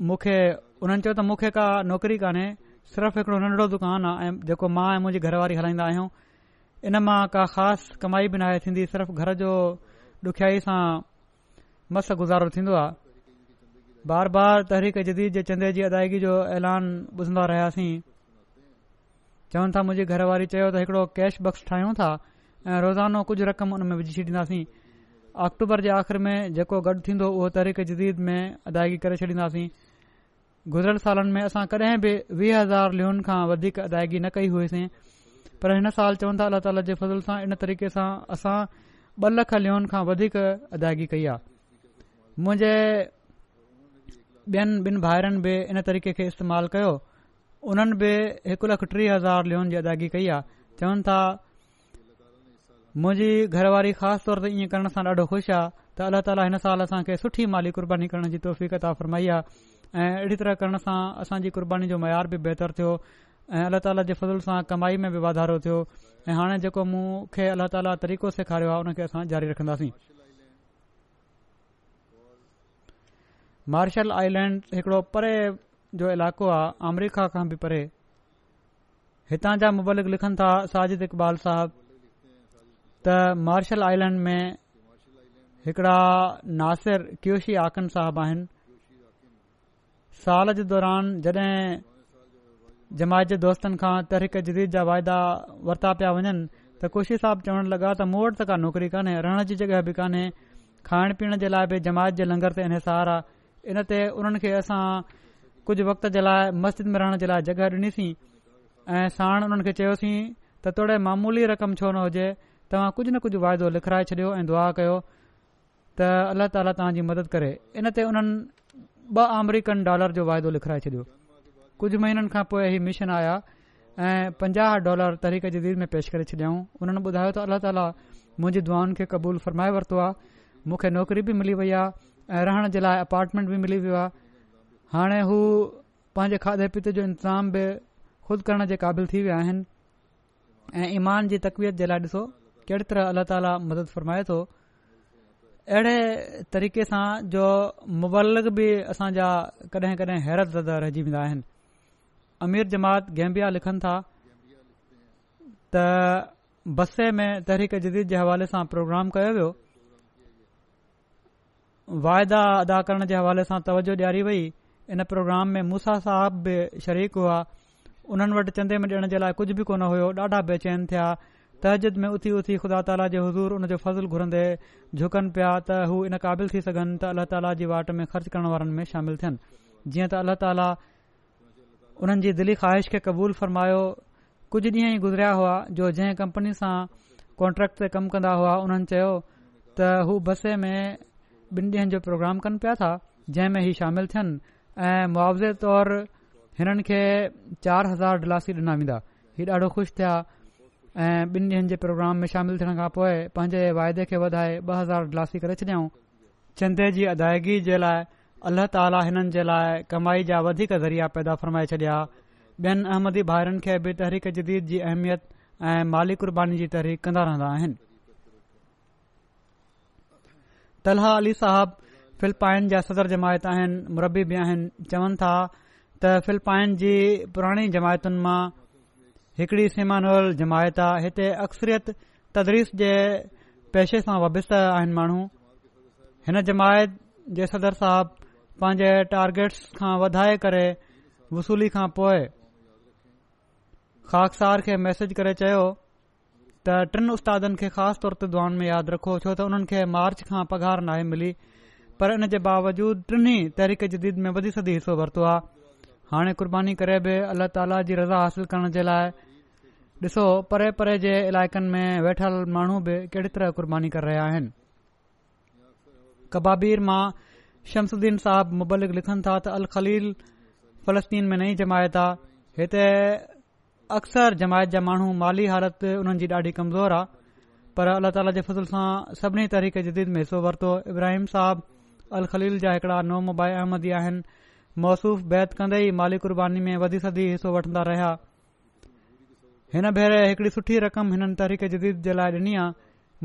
Speaker 1: उन्हनि चयो त मूंखे का नौकरी कोन्हे सिर्फ़ हिकड़ो नंढड़ो दुकानु आहे ऐं जेको मां ऐं मुंहिंजी घरवारी हलाईंदा आहियूं इन मां का ख़ासि कमाई बि न आहे थींदी सिर्फ़ु घर जो ॾुखियाई सां मस गुज़ारो थींदो आहे बार बार तहरीक जदीद जे चंदे जी अदायगी जो ऐलान ॿुधंदा रहियासीं चवनि था मुंहिंजी घरवारी चयो त हिकिड़ो कैश बॉक्स ठाहियूं था ऐं रोज़ानो कुझु रक़म उन में विझी छॾींदासीं अक्टूबर जे आख़िर में जेको गॾु थींदो उहो तरीक़ जदीद में अदायगी करे छॾींदासीं गुज़िरियल सालन में असां कडहिं बि वीह हज़ार लियोन खां वधीक अदायगी न कई हुईसीं पर हिन साल चवनि था अल्ला ताला जे फज़ल सां इन तरीक़े सां असां ॿ लख लिहन खां वधीक अदाइगी कई आहे मुंहिंजे ॿियनि ॿिनि भाइरनि बि इन तरीक़े खे इस्तेमाल कयो उन्हनि बि हिकु लख टीह हज़ार लिहन जी अदायगी कई आहे चवन था मुंहिंजी घरवारी ख़ासि तौर ते इएं करण सां ॾाढो ख़ुशि आ त अल्ला ताला हिन साल असांखे सुठी माली कुर्बानी करण जी कता फरमाई आहे ऐं अहिड़ी तरह करण सां असांजी क़ुर्बानी जो मयार बि बहितरु थियो ऐं अलाह ताला जे फज़ुल सां कमाई में बि वाधारो थियो ऐं हाणे जेको मूं खे अल्ला तरीक़ो सेखारियो आहे उन असां जारी रखंदासीं मार्शल आइलैंड हिकिड़ो परे जो इलाक़ो आहे अमरीका खां बि परे हितां जा मुबालिक लिखनि था साजिद इक़बाल साहब त मार्शल आइलैंड में हिकिड़ा नासिर क्योशी आकन साहब आहिनि साल जे दौरान जॾहिं जमायत जे दोस्तनि खां तहरीक जदीद जा वाइदा वरिता पिया वञनि त ख़ुशी साहब चवण लॻा त मूं वटि त का नौकरी कान्हे रहण जी जॻहि बि कान्हे खाइण पीअण जे लाइ बि जमायत जे लंगर ते अनसार आहे इन ते उन्हनि खे असां कुझु वक़्त जे लाइ मस्जिद में रहण जे लाइ जॻहि डि॒नीसीं ऐं साण उन्हनि खे चयोसीं त तोड़े मामूली रक़म छो न हुजे तव्हां कुझु न कुझु वाइदो लिखाराए छॾियो ऐं दुआ कयो त अलाह ताला तव्हांजी मदद करे इन ते उन्हनि ब॒ अमरीकन डॉलर जो वाइदो लिखाए छॾियो कुझु महिननि खां पोइ इहे मिशन आया ऐं पंजाह डॉलर तरीक़े ज दीर में पेष करे छॾियाऊं हुननि ॿुधायो त अल्ला ताला मुंहिंजी दुआनि खे क़बूल फरमाए वरितो आहे मूंखे नौकरी बि मिली वई आहे ऐं रहण जे लाइ अपार्टमेंट बि मिली वियो आहे हाणे हू पंहिंजे खाधे पीते जो इंतज़ाम बि ख़ुद करण जे क़ाबिल थी विया आइन ऐं ईमान जी तकवीयत जे लाइ ॾिसो कहिड़ी तरह अलाह ताला मदद फ़रमाए अहिड़े तरीक़े सां जो मुवल्ल बि असांजा कॾहिं कॾहिं हैरत ज़दा रहिजी वेंदा आहिनि अमीर जमात गैम्बिया लिखनि था त बसे में तहरीक जदीद जे हवाले सां प्रोग्राम कयो वियो वाइदा अदा करण जे हवाले सां तवजो ॾियारी वई इन प्रोग्राम में मूसा साहब बि शरीक हुआ उन्हनि वटि चंदे में ॾियण जे लाइ कुझु बि कोन हुयो ॾाढा बेचैन थिया तजिद में उथी उथी ख़ुदा ताला जे हज़ूर उनजो फज़लु घुरंदे झुकनि पिया त हू इन क़ाबिल थी सघनि त अलाह ताला जी वाट में ख़र्च करण वारनि में शामिल थियनि जीअं त अलाह ताला उन्हनि जी दिली ख़्वाहिश खे क़बूल फरमायो कुझ ॾींहं ई गुज़रिया हुआ जो जंहिं कंपनी सां कॉन्ट्रेक्ट ते कमु कंदा हुआ हुननि चयो त हू बरसे में ॿिनि ॾींहनि जो प्रोग्राम कनि पिया था जंहिं में ही शामिल थियनि ऐं मुआवज़े तौर हिननि खे चार हज़ार डिलासी ॾिना वेंदा हीउ ॾाढो खु़शि थिया ऐं ॿिनि ॾींहनि जे प्रोग्राम में शामिल थियण खां पोइ पंहिंजे वाइदे खे वधाए ॿ हज़ार उलासी करे छॾियऊं चंदे जी अदायगी जे लाइ अलाह ताला हिननि जे लाइ कमाई जा वधीक ज़रिया पैदा फ़र्माए छॾिया ॿियनि अहमदी भारनि खे बि तहरीक जदीद जी अहमियत ऐं माली कुर्बानी जी तहरीक कंदा रहंदा आहिनि तलह अली साहब फिलिपाइन जा सदर जमायत आहिनि मरबी बि आहिनि चवनि था त फिलपाइन जी पुरानी जमायतुनि मां हिकड़ी सीमानवल जमायत आहे हिते अक्सरियत तदरीस जे पेशे सां वाबस्ता आहिनि माण्हू हिन जमायत जे सदर साहब पंहिंजे टारगेट्स खां वधाए करे वसूली खां पोइ खाकसार खे मैसेज करे चयो त टिन उस्तादनि खे ख़ासि तौर ते दुआनि में यादि रखो छो त उन्हनि खे मार्च खां पघार नाहे मिली पर इन जे बावजूद टिन्ही तहरीक जदीद में वधी सदी हिसो वरितो आहे हाणे क़ुर्बानी करे बि अलाह ताला जी रज़ा हासिल करण जे लाइ ॾिसो परे परे जे इलाइक़नि में वेठल माण्हू बि कहिड़ी तरह क़ुर्बानी कर रहिया आहिनि कबाबीर मां शमसुद्दीन साहब मुबलिक लिखनि था त अल ख़लील फ़लस्तीन में नई जमायत आहे हिते अक़सर जमायत जा माण्हू माली हालत हुननि जी ॾाढी कमज़ोर आहे पर अल्ला ताला जे फज़िल सां सभिनी तरीक़े जदीद में हिसो वरितो इब्राहिम साहब अल ख़लील जा हिकड़ा नओं मुबा अहमदी आहिनि मौसूफ़ बैत कंदे ई माली क़ुर्बानी में वधी सदी हिसो वठंदा रहिया हिन भेरे हिकड़ी सुठी रक़म हिननि तरीक़े जदीद जे लाइ ॾिनी आहे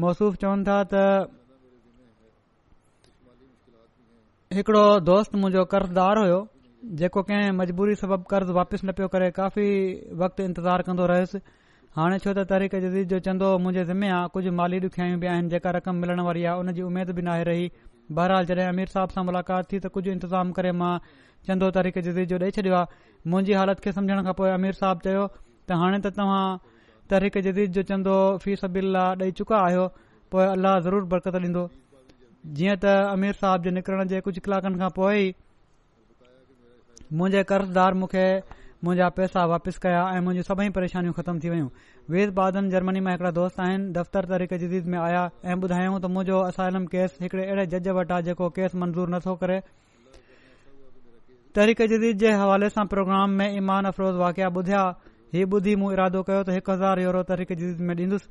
Speaker 1: मौसूफ़ चवनि था त हिकिड़ो दोस्त मुंहिंजो कर्ज़दार हुयो जेको कंहिं मजबूरी सबब कर्ज़ वापसि न पियो करे काफ़ी वक़्तु इंतज़ारु कंदो रहियुसि हाणे छो त तरीक़े जदीद जो चंदो मुंहिंजे जिम्मे आहे कुझु माली ॾुखियाई बि आहिनि जेका रक़म मिलण वारी आहे उनजी उमेद बि नाहे रही बहरहाल जॾहिं अमीर साहब सां मुलाक़ात थी त कुझु इंतज़ाम करे मां चंदो तरीक़े जदीद जो ॾेई छॾियो आहे मुंहिंजी हालत खे सम्झण खां पोइ अमीर साहिब चयो त हाणे त तव्हां तरीक़े जदीद जो चंदो फीस बिल ॾेई चुका आहियो पोइ अलाह ज़रूर बरक़त ॾींदो जीअं त अमीर साहिब जे निकिरण जे कुझु कलाकनि खां पोइ ई मुंहिंजे कर्ज़दार मूंखे मुंहिंजा पैसा वापसि कया ऐं मुंजियूं सभई परेशानियूं ख़तमु थी वयूं वेद बादन जर्मनी मां हिकड़ा दोस्त आहिनि दफ़्तर तरीक़े जदीद में आया ऐं ॿुधायूं त मुंहिंजो असलम केस हिकड़े अहिड़े जज वटि आहे जेको केस मंजूर नथो करे तहरीक जदीद जे हवाले सां प्रोग्राम में ईमान अफरोज़ वाक़िया ॿुधिया ही ॿुधी मूं इरादो कयो त हिकु हज़ार यूरो तहरीक जदीद में ॾींदुसि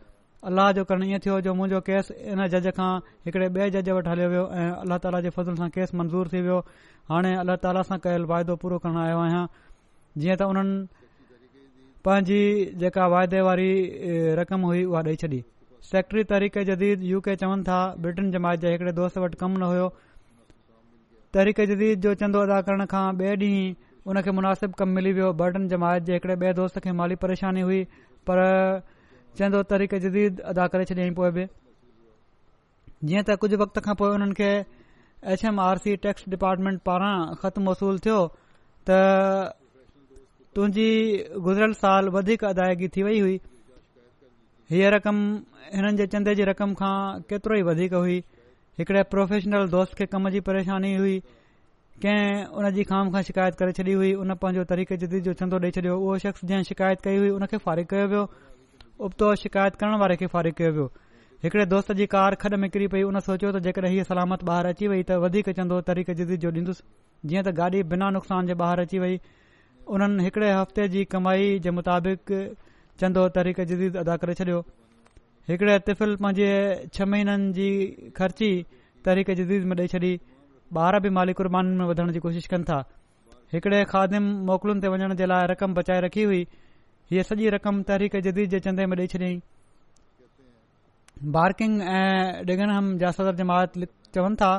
Speaker 1: अलाह जो करणु इएं थियो जो मुंहिंजो केस इन जज खां हिकड़े ॿिए जज वटि हलियो वियो ऐं अलाह ताला जे फज़ल सां केस मंज़ूर थी वियो हाणे अलाह ताला सां कयलु वाइदो पूरो करणु आयो आहियां जीअं त उन्हनि पंहिंजी जेका वाइदे वारी रक़म हुई उहा ॾेई छॾी सेक्रेटरी तरीक़े जदीद यू के चवनि था ब्रिटेन जमायत जे हिकड़े दोस्त वटि कमु न हुयो तहरीक जदीद जो चंदो अदा करण खां ॿिए ॾींहुं उन खे मुनासिबु कमु मिली वियो बर्डन जमायत जे हिकड़े ॿिए दोस्त खे माली परेशानी हुई पर चंदो तहरीक जदीद अदा करे छॾियईं पए बि जीअं त कुझु वक़्त खां पोइ हुननि खे H M R C tax department पारां ख़तु वसूल थियो त तुंहिंजी गुज़िरियल साल वधीक अदायगी थी वई हुई हीअ रक़म हिननि जे चंदे जी रक़म खां केतिरो ई वधीक हुई हिकड़े प्रोफ़ेशनल दोस्त खे कम जी परेशानी हुई कंहिं उन जी खाम खां शिकायत करे छॾी हुई उन पंहिंजो तरीक़े जदीद जो छंदो ॾेई छॾियो उहो शख़्स जंहिं शिकायत कई हुई उन फारिग फारीक कयो वियो उबतो शिकायत करण वारे खे फारीक कयो वियो हिकड़े दोस्त जी कार में किरी पई उन सोचियो त जेकॾहिं हीअ सलामत ॿाहिरि अची वई त वधीक चंदो तरीक़े जदीद जो ॾींदुसि जीअं त गाॾी बिना नुक़सान जे ॿाहिरि अची वई हुननि हिकड़े हफ़्ते जी कमाई जे मुताबिक़ चंदो तरीक़े जदीद अदा करे छॾियो हिकड़े तिफ़िलंजे छह महीननि जी ख़र्ची तरीक़े जदीद में ॾेई छॾी ॿार बि मालिकुरबानी में वधण जी कोशिश कनि था हिकड़े खादिम मोकलुनि ते वञण जे लाइ रक़म बचाए रखी हुई हीअ सॼी रक़म तहरीक जदीद जे चंदे में ॾेई छॾियईं बार्किंग ऐं डिगनहम जा सदर जमात मात चवनि था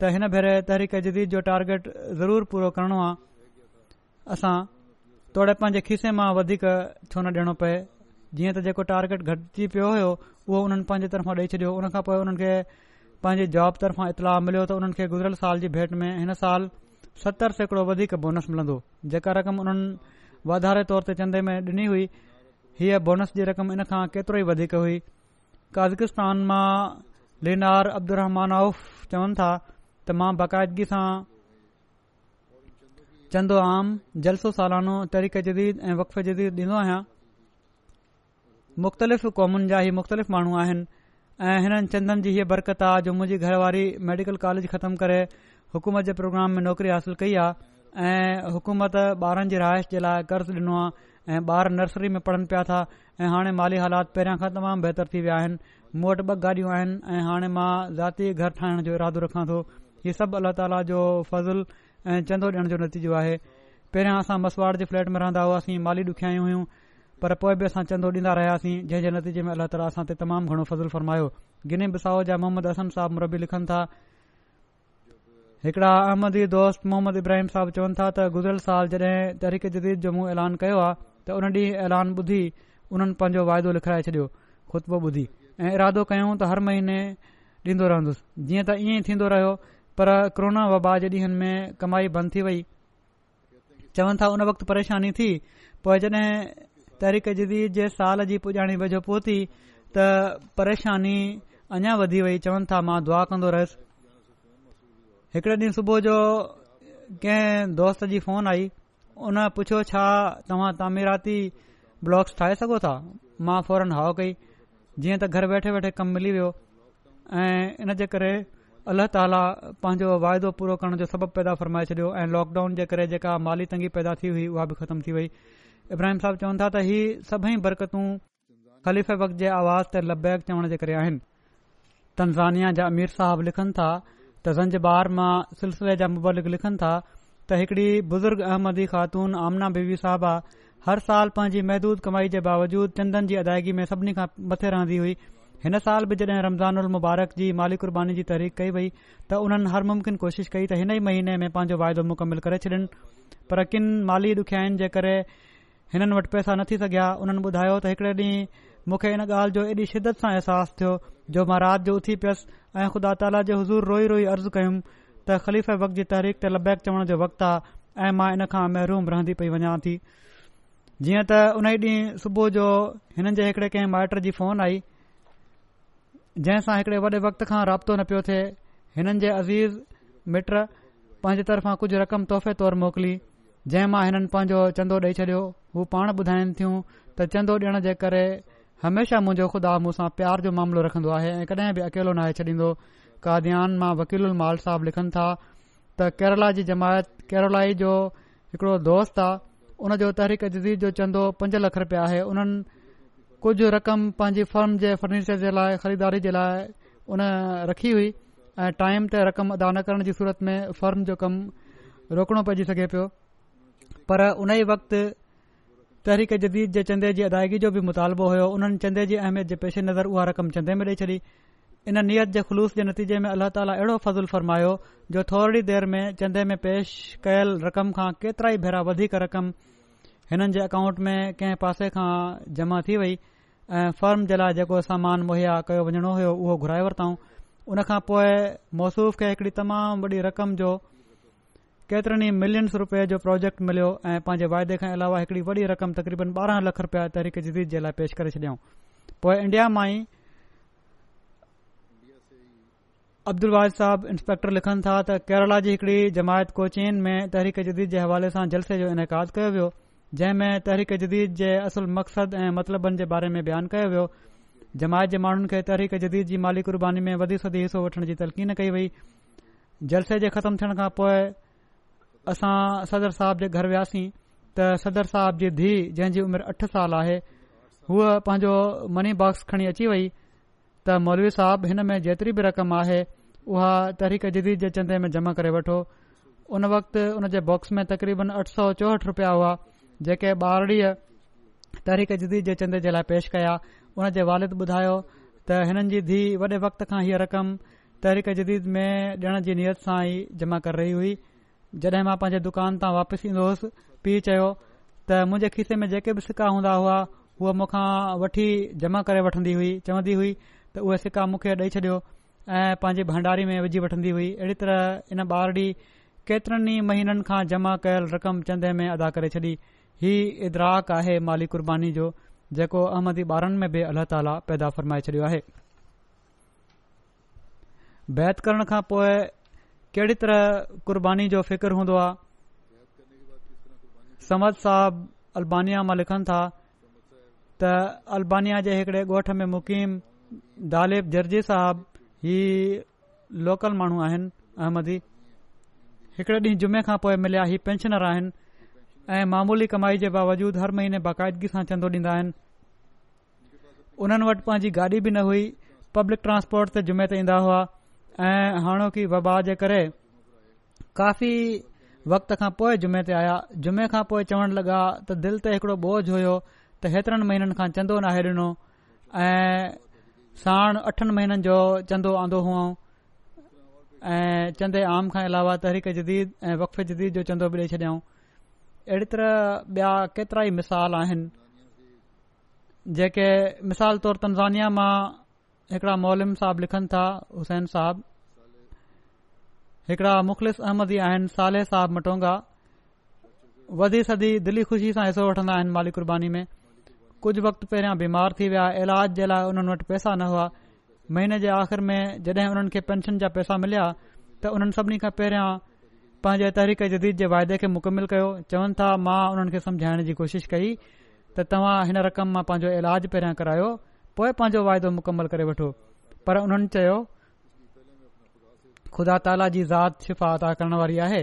Speaker 1: त हिन भेरे तहरीक जदीद जो टारगेट ज़रूर पूरो करणो आहे असां तोड़े पंहिंजे खीसे मां वधीक छो न ॾियणो पए जीअं त जेको टारगेट घटिजी पियो हो उन्हनि पंहिंजी तरफ़ां ॾेई छॾियो हुन खां पोइ हुननि खे पंहिंजे जॉब तरफ़ां इतलाउ मिलियो त हुननि खे गुज़िरियल साल जी भेट में हिन साल सतरि सैकड़ो वधीक बोनस मिलंदो जेका रक़म उन्हनि वाधारे तौर ते चंदे में डि॒नी हुई हीअ बोनस जी रक़म इन खां केतिरो ई वधीक हुई काज़गिस्तान मां लिनार अब्दुरमान आउफ़ चवनि था त मां बाक़ाइदगी सां चंदो आम जलसो सालानो तरीक़े जदीद ऐं वक़फ़ जदीद ॾींदो आहियां मुख़्तलिफ़ क़ौमुनि जा ई मुख़्तलिफ़ माण्हू आहिनि ऐं हिननि चंदनि जी हीअ बरकत आहे जो मुंहिंजी घरवारी मेडिकल कॉलेज ख़तम करे हुकूमत जे प्रोग्राम में नौकिरी हासिल कई आहे ऐं हुकूमत ॿारनि जी रहाइश जे लाइ कर्ज़ु ॾिनो आहे ऐं ॿार नर्सरी में पढ़नि पिया था ऐं हाणे माली हालात पहिरियां खां तमामु बहितर थी विया आहिनि मूं वटि ॿ गाॾियूं आहिनि ऐं हाणे मां जाती घर ठाहिण जो इरादो रखां थो इहे सभु अलाह ताला जो फज़लु ऐं चंदो ॾियण जो नतीजो आहे पहिरियां असां मसवाड़ जे फ्लैट में रहंदा हुआसीं माली ॾुखियायूं हुयूं पर पोइ बि असां चंदो ॾींदा रहियासीं जंहिं जे नतीजे में अल्ला ताला असां ते तमामु घणो फज़लु फरमायो गिनी बिसाओ जा मोहम्मद असम साहब मुरबी लिखनि था हिकड़ा अहमदी दोस्त मोहम्मद इब्राहिम साहब चवनि था त गुज़िरियल साल जॾहिं तहरीक़ जदीद जो मूं ऐलान कयो आहे त उन ॾींहु ऐलान ॿुधी उन्हनि पंहिंजो वाइदो लिखाए छॾियो ख़ुतबो ॿुधी ऐं इरादो कयूं त हर महीने ॾींदो रहंदुसि जीअं त ईअं ई थींदो रहियो पर कोरोना वबा जे ॾींहंनि में कमाई बंदि थी वई चवनि था उन वक़्तु परेशानी थी पोइ जॾहिं तहरीक जदीद जे साल जी पुॼाणी वजह पहुती त परेशानी अञा वधी वई चवनि था मां दुआ कंदो रहियुसि हिकड़े ॾींहुं सुबुह जो कंहिं दोस्त जी फोन आई उन पुछियो छा तव्हां तामीराती ब्लॉक्स ठाहे सघो था मां फौरन हाउ कई जीअं त घर वेठे वेठे कमु मिली वियो ऐं इन जे करे अलाह ताला पंहिंजो वाइदो पूरो करण जो सबब पैदा फरमाए छॾियो ऐं लॉकडाउन जे करे जेका माली तंगी पैदा थी हुई उहा बि ख़तमु थी वई इब्राहिम साहब चवनि था त ही सभई बरकतू ख़लीफ़ आवाज़ ते लबैक चवण जे करे आहिनि तनज़ानिया जा अमीर साहब लिखनि था त ज़ंजे बार मां सिलसिले जा मुबालिक लिखनि था त हिकड़ी बुज़ुर्ग अहमदी ख़ातून आमना बीवी साहबा हर साल पंहिंजी महदूद कमाई जे बावजूद चंदन जी अदायगी में सभिनी खां मथे रहंदी हुई हिन साल बि जॾहिं रमज़ान उल मुबारक जी माली क़ुर्बानी जी तहरीक कई वई त हुननि हर मुमकिन कोशिश कई त हिन ई महीने में पंहिंजो वाइदो मुकमल करे छॾनि पर किन माली डुखियाईन जे करे हिननि वटि पैसा न थी सघिया उन्हनि ॿुधायो त हिकड़े ॾींहुं मूंखे हिन ॻाल्हि जो एॾी शिदत सां अहसासु थियो जो मां राति जो उथी पयुसि ऐं ख़ुदा ताला जे हज़ूर रोई रोई अर्ज़ु कयुमि त खलीफ़े वक़्त जी तहरीक ते लबैक चवण जो वक़्तु आहे ऐं मां इन खां महिरूम रहंदी पई वञा थी जीअं त हुन ई ॾींहुं सुबुह जो हिननि जे हिकड़े कंहिं माइट जी फोन आई जंहिंसां हिकड़े वॾे वक़्त खां राब्तो न पियो थे हिननि जे अज़ीज़ मिट पंहिंजे तरफ़ां कुझु रक़म तोहफ़े तौर मोकिली जंहिं मां हिननि पंहिंजो चंदो ॾेई छॾियो हू पाण ॿुधाइनि थियूं त चंदो ॾिण जे करे हमेशा मुंहिंजो खुदा मूंसां प्यार जो मामिलो रखन्दो आहे ऐं कॾहिं बि अकेलो नाहे छॾींदो कादयान ध्यानु मां वकील उल माल साहब लिखनि था त केरला जी जमायत केरलाई जो हिकड़ो दोस्त आहे हुन जो तहरीक जदीद जो चंदो पंज लख रुपया आहे उन्हनि कुझ रक़म पंहिंजे फर्म जे फर्नीचर जे लाइ ख़रीदारी जे लाइ उन रखी हुई ऐं टाइम ते रक़म अदा न करण जी सूरत में फर्म जो कमु रोकणो पइजी सघे पियो पर उन ई वक़्तु तहरीक जदीद जे चंदे जी अदायगी जो बि मुतालबो हो उन्हनि चंदे जी अहमियत जे पेशे नज़र उहा रक़म चंदे में ॾेई छॾी इन नियत जे ख़ुलूस जे नतीजे में अल्लाह ताली अहिड़ो फज़ुल फ़र्मायो जो थोरी देर में चंदे में पेश कयल रक़म खां केतिरा ई भेरा वधीक रक़म हिननि जे अकाउंट में कंहिं पासे खां जमा थी वई ऐं फर्म जे लाइ जेको सामान मुहैया कयो वञणो हो उहो घुराए वरितऊं उन खां पोइ मौसूफ़ खे हिकड़ी तमामु वॾी रक़म जो केतिरनि ई मिलियन्स रूपे जो प्रोजेक्ट मिलियो ऐं पंहिंजे वाइदे खां अलावा हिकड़ी वॾी रक़म तक़रीबन ॿारहं लख रुपया तहरीक जदीद जे लाइ पेश करे छडि॒यो पोएं इंडिया मां अब्दुलवाज साहब इंस्पेक्टर लिखनि था त केरला जी हिकड़ी जमायत कोचीन में तहरीक जदीद जे हवाले सां जलसे जो इनक़ कयो वियो जंहिं तहरीक जदीद जे असुल मक़सदु ऐं मतिलबनि जे बारे में बयान कयो वियो जमायत जे माण्हुनि खे तहरीक जदीद जी माली कुर्बानी में वधी सदी हिसो वठण जी तलक़ीन कई वई जलसे जे ख़तमु थियण खां पोइ असां सदर साहिब जे घर वियासीं त सदर साहिब जी धीउ जंहिं जी उमिरि अठ साल आहे हूअ पंहिंजो मनी बॉक्स खणी अची वई त मौलवी साहिब हिन में जेतिरी बि रक़म आहे उहा तहरीक जदीद जे चंदे में जमा करे वठो उन वक़्तु उन जे बॉक्स में तक़रीबन अठ सौ चौहठि रुपया हुआ जेके ॿारड़ीअ तहरीक जदीद जे चंदे जे लाइ पेश कया उन जे वालिद ॿुधायो त हिननि जी धीउ वॾे वक़्त खां हीअ रक़म तहरीक जदीद में ॾियण जी नियत सां ई जमा कर रही हुई जॾहिं मां पंहिंजे दुकान तां वापसि ईंदो हुयुसि पीउ चयो त मुंहिंजे खीसे में जेके बि सिक्का हूंदा हुआ उहे मुखा वठी जमा करे वठंदी हुई चवंदी हुई त उहे सिक्का मूंखे ॾेई छॾियो ऐं पंहिंजी भंडारी में विझी वठंदी हुई अहिड़ी तरह इन ॿार ॾींहुं केतिरनि महीननि खां जमा कयल रक़म चंदे में अदा करे छॾी हीउ इदराक आहे माली कुर्बानी जो जेको अहमदी ॿारनि में बि अलाह ताला पैदा फ़रमाए छॾियो आहे बैत करण खां पोइ कहिड़ी तरह क़ुर्बानी जो फ़िक्र हूंदो आहे समद साहब अल्बानिया मां लिखनि था त अल्बानिया जे हिकिड़े ॻोठ में मुक़ीम दालिब जर्जी साहब ही लोकल माण्हू आहिनि अहमदी हिकड़े ॾींहुं जुमे खां पोइ मिलिया हीउ पेंशनर आहिनि ऐं मामूली कमाई जे बावजूद हर महीने बाक़ाइदगी सां चंदो ॾींदा आहिनि उन्हनि वटि पंहिंजी गाॾी बि न हुई पब्लिक ट्रांसपोर्ट ते जुमे ते ईंदा हुआ ऐं हाणोकी वबा जे करे काफ़ी वक़्त खां पोइ जुमे ते आया जुमे खां पोइ चवण लॻा त दिलि ते हिकिड़ो बोझ हुयो त हेतिरनि महीननि खां चंदो नाहे आहे ॾिनो ऐं साणु अठनि महीननि जो चंदो आंदो हुअऊं ऐं चंदो आम खां अलावा तहरीक जदीद ऐं वक़फ़े जदीद जो चंदो बि ॾेई छॾियऊं अहिड़ी तरह ॿिया केतिरा ई मिसाल आहिनि जेके मिसाल तौर तनज़ानिया मां हिकड़ा मोलिम साहब लिखनि था हुसैन साहब हिकड़ा मुख़लिस अहमदी आहिनि साले साहब मटोंगा वधी सदी दिली खुशी सां हिसो वठन्दा आहिनि माली कुर्बानी में कुझु वक़्तु पहिरियां बीमार थी विया इलाज जे लाइ हुननि वटि पैसा न हुआ महीने जे आख़िर में जड॒हिं हुननि खे पेंशन जा पैसा मिलिया त उन्हनि सभिनी खां पहिरियां पंहिंजे तहरीक जदीद जे वाइदे खे मुकमिल कयो चवनि था मां उन्हनि खे समुझाइण जी कोशिशि कई त तव्हां हिन रक़म मां पंहिंजो इलाज पहिरियां करायो पोइ पंहिंजो वाइदो मुकमलु करे वठो पर उन्हनि चयो ख़ुदा ताला जी ज़ात शिफ़ा अदा करण वारी आहे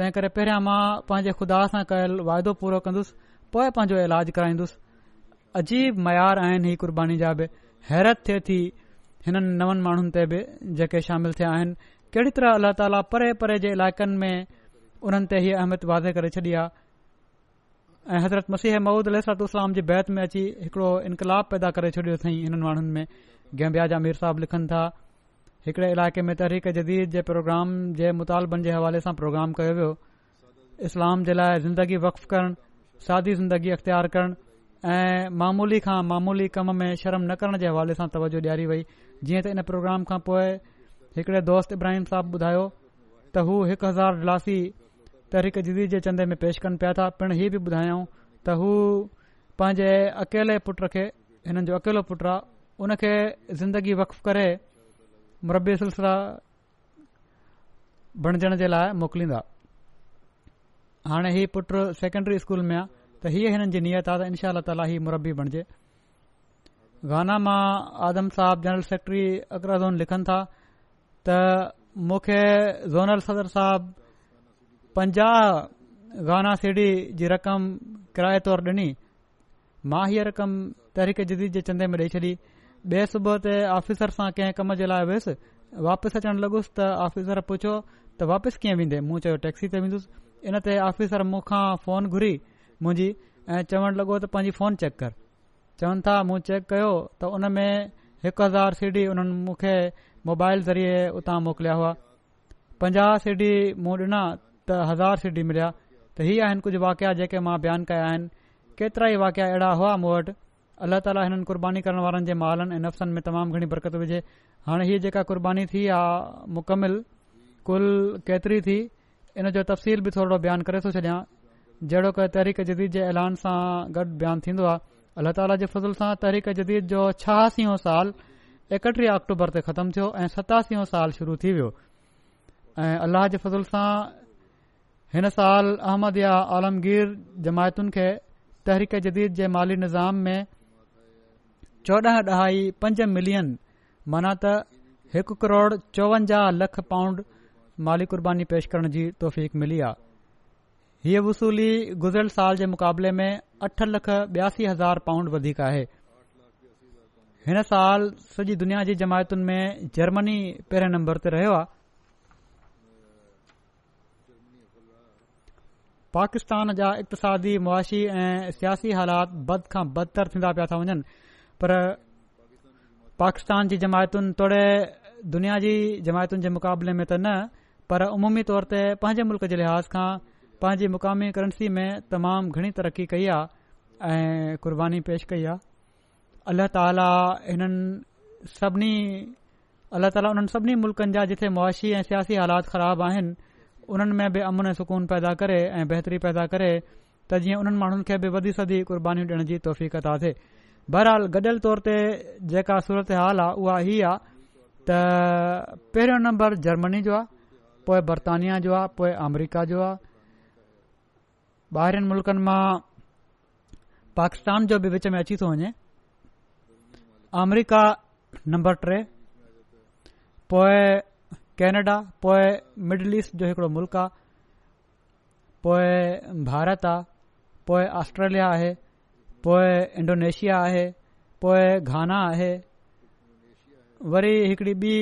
Speaker 1: तंहिं करे पहिरियां मां पंहिंजे खुदा सां कयल वाइदो पूरो कंदुसि पोइ पंहिंजो इलाज कराईंदुसि अजीब मयार आहिनि हीअ क़ुर्बानी जा बि हैरत थिए थी हिननि नवनि माण्हुनि ते बि जेके शामिल थिया आहिनि कहिड़ी तरह अलाह ताला परे परे जे इलाइक़नि में उन्हनि ते हीअ अहमियत वाज़े करे छॾी आहे ऐं हज़रत मसीह महूद अलतु इस्लाम जी बैत में अची हिकड़ो इनकलाब पैदा करे छॾियो अथई हिननि माण्हुनि में गैम्बिया जा मीर साहब लिखनि था हिकड़े इलाइक़े में तहरीक जदीद जे प्रोग्राम जे मुतालबनि जे हवाले सां प्रोग्राम कयो वियो इस्लाम जे लाइ ज़िंदगी वक्फ करण सादी ज़िंदगी अख़्तियार करण ऐं मामूली खां मामूली कम में शर्म न करण जे हवाले सां तवजो ॾियारी वई जीअं त इन प्रोग्राम खां पोइ हिकड़े दोस्त इब्राहिम साहब ॿुधायो त हू हिकु हज़ार लासी तहरीक जदीद जे चंदे में पेश कनि पिया था पिणु हीअ बि ॿुधायाऊं त हू पंहिंजे अकेले पुट खे हिननि जो अकेलो पुट आहे उन खे ज़िंदगी वक़ करे मुरबी सिलसिला बणजण जे लाइ मोकिलींदा हाणे हीउ पुट सेकेंडरी स्कूल में आहे त हीअ हिननि जी नियत आहे त इनशा अल्ला ही मुरबी बणिजे गाना मां आदम साहब जनरल सेक्रेटरी अकरा ज़ोन लिखनि था त मूंखे ज़ोनल सदर साहबु पंजाह गाना सीढ़ी जी रक़म किराए तौर ॾिनी मां हीअ रक़म तरीक़े जदीद जे चंदे में ॾेई छॾी ॿिए सुबुह ते ऑफ़िसर सां कंहिं कम जे लाइ वियुसि वापसि अचणु लॻुसि त ऑफ़िसर पुछियो त वापसि कीअं वेंदे मूं चयो टैक्सी ते वेंदुसि इन ते ऑफिसर मूंखां फोन घुरी मुंहिंजी ऐं चवणु लॻो त पंहिंजी फोन चेक कर चवनि था मूं चेक कयो त उन में हिकु हज़ार सीडी उन्हनि मूंखे मोबाइल ज़रिए उतां मोकिलिया हुआ पंजाहु सीडी मूं ॾिना त हज़ार सी मिलिया त इहे आहिनि कुझु वाक़िया जेके मां बयानु कया आहिनि केतिरा ई वाकिया अहिड़ा हुआ मूं वटि अल्लाह ताली हिननि क़ुर्बानी करण वारनि जे महालनि ऐं नफ़्सनि में तमामु घणी बरक़त विझे हाणे हीअ जेका क़ुर्बानी थी आहे मुकमिल कुल केतिरी थी इन जो तफ़सील बि थोरो बयानु करे थो छॾियां जहिड़ो तहरीक जदीद जे ऐलान सां गॾु बयानु थींदो आहे अल्लाह ताला जे फज़ल सांक जदीद जो छहासी साल एकटीह अक्टूबर ते ख़तमु थियो ऐं सतासी साल शुरू थी वियो ऐं अलाह जे फज़ुल सां हिन साल अहमद या आलमगीर जमायतुनि खे तहरीक जदीद जे माली निज़ाम में चोॾहं ॾहाई पंज मिलियन माना त हिकु करोड़ चोवंजाह लख पाउंड माली कुर्बानी पेश करण जी तौफ़ीक़ मिली आहे हीअ वसूली गुज़िरियल साल जे मुक़ाबले में अठ लख ॿियासी हज़ार पाउंड वधीक आहे हिन साल सॼी दुनिया जी जमायतुनि में जर्मनी पहिरें नंबर ते रहियो आहे पाकिस्तान जा इक़्तादी मुआशी ऐं सियासी हालात बद खां बदतर थींदा पिया था वञनि पर पाकिस्तान जी जमायतुनि तोड़े दुनिया जी जमायतुनि जे मुक़ाबले में त न पर अमूमी तौर ते पंहिंजे मुल्क़ जे लिहाज़ खां पंहिंजी मुक़ामी करंसी में तमामु घणी तरक़ी कई आहे ऐं कुर्बानी पेश कई आहे अल्ल्ह ताला हिन सभिनी अलाह ताला उन्हनि सभिनी मुल्क़नि जा जिथे मुआशी ऐं सियासी हालात ख़राब आहिनि उन्हनि में बि अमुन सुकून पैदा करे ऐं बहितरी पैदा करे त जीअं उन्हनि माण्हुनि खे बि वधी सदी क़ुर्बानीूं ॾियण जी तौफ़ त थिए बहरहाल गडि॒यल तौर ते जेका सूरत हाल आहे उहा इहा आहे त पहिरियों नंबर जर्मनी जो आहे पोइ बर्तानिया जो आहे पोइ जो आहे ॿाहिरिनि मुल्कनि मां पाकिस्तान जो बि विच में अची थो वञे अमरीका नंबर टे कैनेडा पोइ मिडल ईस्ट जो हिकिड़ो मुल्क़ आहे पोइ भारत आहे पोइ ऑस्ट्रेलिया आहे पोइ इंडोनेशिया आहे पोइ घाना आहे वरी हिकिड़ी ॿी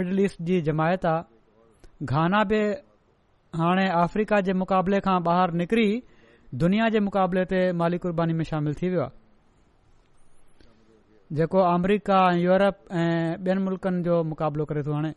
Speaker 1: मिडल ईस्ट जी जमायत आहे घाना बि हाणे अफ्रीका जे मुक़ाबले खां ॿाहिरि निकिरी दुनिया जे मुक़ाबले ते माली कुर्बानी में शामिल थी वियो आहे जेको अमरीका यूरोप ऐं ॿियनि मुल्क़नि जो मुक़ाबिलो करे थो हणे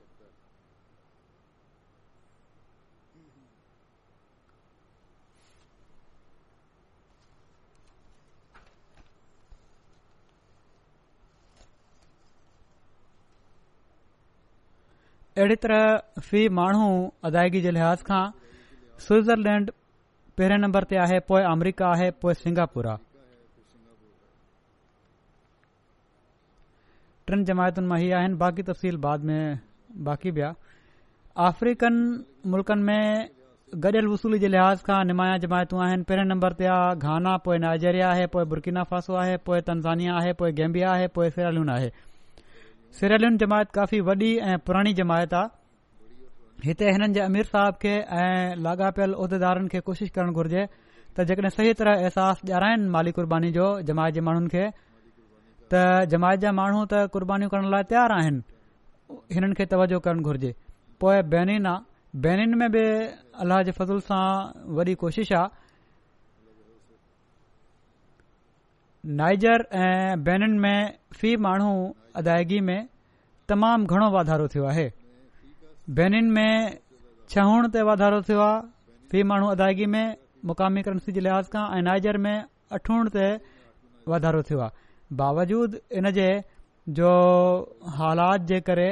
Speaker 1: अहिड़ी तरह फी माण्हू अदाइगी जे लिहाज़ खां स्विट्ज़रलैंड पहिरें नंबर ते आहे पोइ अमरीका आहे पोइ सिंगापुर आहे टिनि जमायतुनि मां ई बाक़ी तफ़सील अफ्रीकन मुल्कनि में गॾियल वसूली जे लिहाज़ खां निमाया जमायतूं आहिनि पहिरें नंबर ते आहे घाना पोए नाइजेरिया आहे पोइ बुर्किना फासो आहे पोइ तनज़निया आहे पोइ गैम्बिया आहे पोइ सेरालून आहे सिरेलियुनि जमायत काफ़ी वॾी ऐं पुराणी जमायत आहे हिते हिननि जे अमीर साहब खे ऐं लाॻापियल उहिदेदारनि खे कोशिशि करणु घुर्जे त जेकॾहिं सही तरह अहसास ॾियाराइनि माली क़ुर्बानी जो जमायत जे माण्हुनि खे त जमायत जा माण्हू त क़ुर्बानीूं करण लाइ तयारु आहिनि हिननि खे तवजो करणु घुरिजे पोइ बैनिन आहे बैनिन में बि अलाह जे फज़ल सां वॾी कोशिश आहे नाइजर ऐं बैनिन में फी माण्हू अदायगी में तमामु घणो वाधारो थियो आहे बेनिन में छहण ते वाधारो थियो आहे फी माण्हू अदायगी में मुक़ामी करंसी जे लिहाज़ खां ऐं नाइजर में अठूण ते वाधारो थियो आहे बावजूद इन जे जो हालात जे करे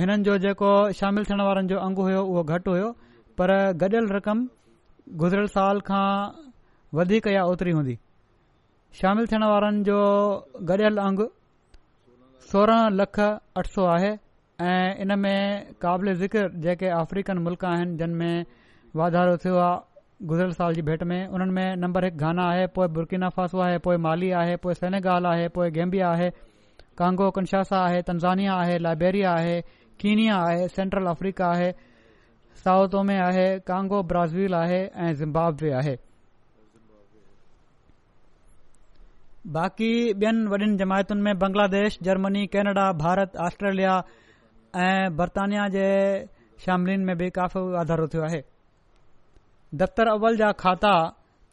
Speaker 1: हिननि जो जेको शामिल थियण वारनि जो अंगु हुयो उहो घटि हुयो पर गॾियल रक़म गुज़िरियल साल खां वधीक या ओतिरी हूंदी शामिलु थियणु वारनि जो गडि॒यलु अंगु सोरहं लख अठ सौ आहे ऐं इन में क़ाबिले ज़िक्र जेके अफ्रीकन मुल्क आहिनि जिन में वाधारो थियो आहे गुज़िरियल साल जी भेट में हुननि में नम्बर हिकु गाना आहे पोइ बुर्किनाफ़ासो आहे पोइ माली आहे पोइ सेनेगाल आहे पोइ गैम्बिया आहे कांगो कंछासा आहे तनज़ानिया आहे लाइबेरिया आहे कीनिया आहे सेंट्रल अफ्रीका आहे साउथोमे आहे कांगो ब्राज़ील आहे ऐं ज़िम्बाब्वे आहे बाक़ी ॿियनि वॾियुनि जमायतुनि में Bangladesh Germany Canada Bharat Australia ऐं बर्तानिया जे शामिलनि में बि काफ़ी वाधारो थियो आहे दफ़्तर अव्वल जा खाता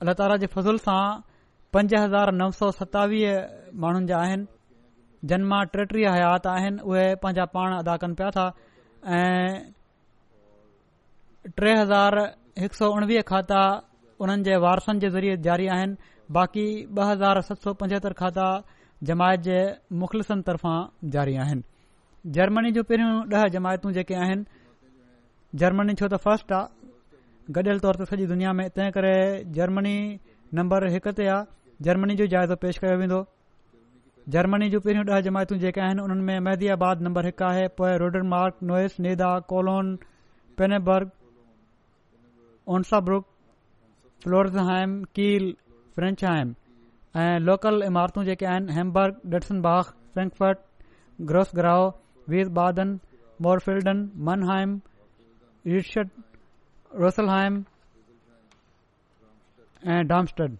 Speaker 1: अल्ला ताला जे फज़ल सां पंज हज़ार नौ सौ सतावीह माण्हुनि जा आहिनि जन मां टेटीह हयात आहिनि उहे पंहिंजा पाण अदा कनि पिया था ऐं टे हज़ार हिकु सौ उणिवीह खाता उन्हनि जे वारसनि जे ज़रिए जारी आहिनि बाक़ी ॿ हज़ार सत सौ पंजहतरि खाता जमायत जे मुख़लसनि तर्फ़ां जारी आहिनि जर्मनी जूं पहिरियों ॾह जमायतूं जेके आहिनि जर्मनी छो त फर्स्ट आहे गडि॒यल तौर ते सॼी दुनिया में तंहिं करे जर्मनी नम्बर हिक ते आहे जर्मनी जो जाइज़ो पेश कयो वेंदो जर्मनी जूं पहिरियों ॾह जमायतूं जेके आहिनि उन्हनि में मैदिबाद नम्बर हिकु आहे पोइ रोडनमार्क नोइस नेदा कोलोन पेनेबर्ग कील फ्रेंच फ्रेंचहाइम ऐं लोकल इमारतूं जेके आहिनि हैम्बर्ग डिटसनबाग फ्रैंकफर्ट ग्रोसग्राओ वीरबादन मोरफिल्डन मनहाइम ईर्शड रोसलहाइम ऐं डामस्टड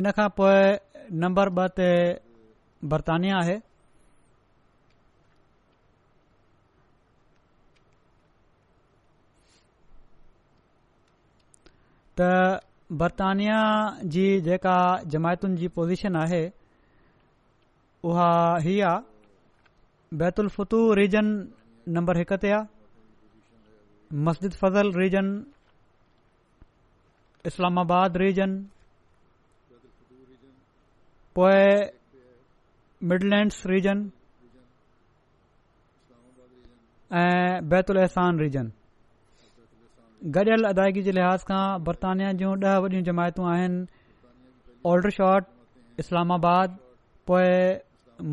Speaker 1: इन खां पोइ नंबर ॿ ते बर्तानिया आहे त बर्तानिया जी जेका जमायतुनि जी पोज़ीशन आहे उहा ही आहे बैतलफू रीजन नंबर हिक ते आहे मस्जिद फज़ल रीजन इस्लामाबाद रीजन पोइ मिडलैंड्स रीजन ऐं बैतुलहसान रीजन गॾियल अदाइगी जे लिहाज़ खां बर्तानिया जूं ॾह वॾियूं जमायतूं आहिनि ओल्ड्रशॉट इस्लामाबाद पोइ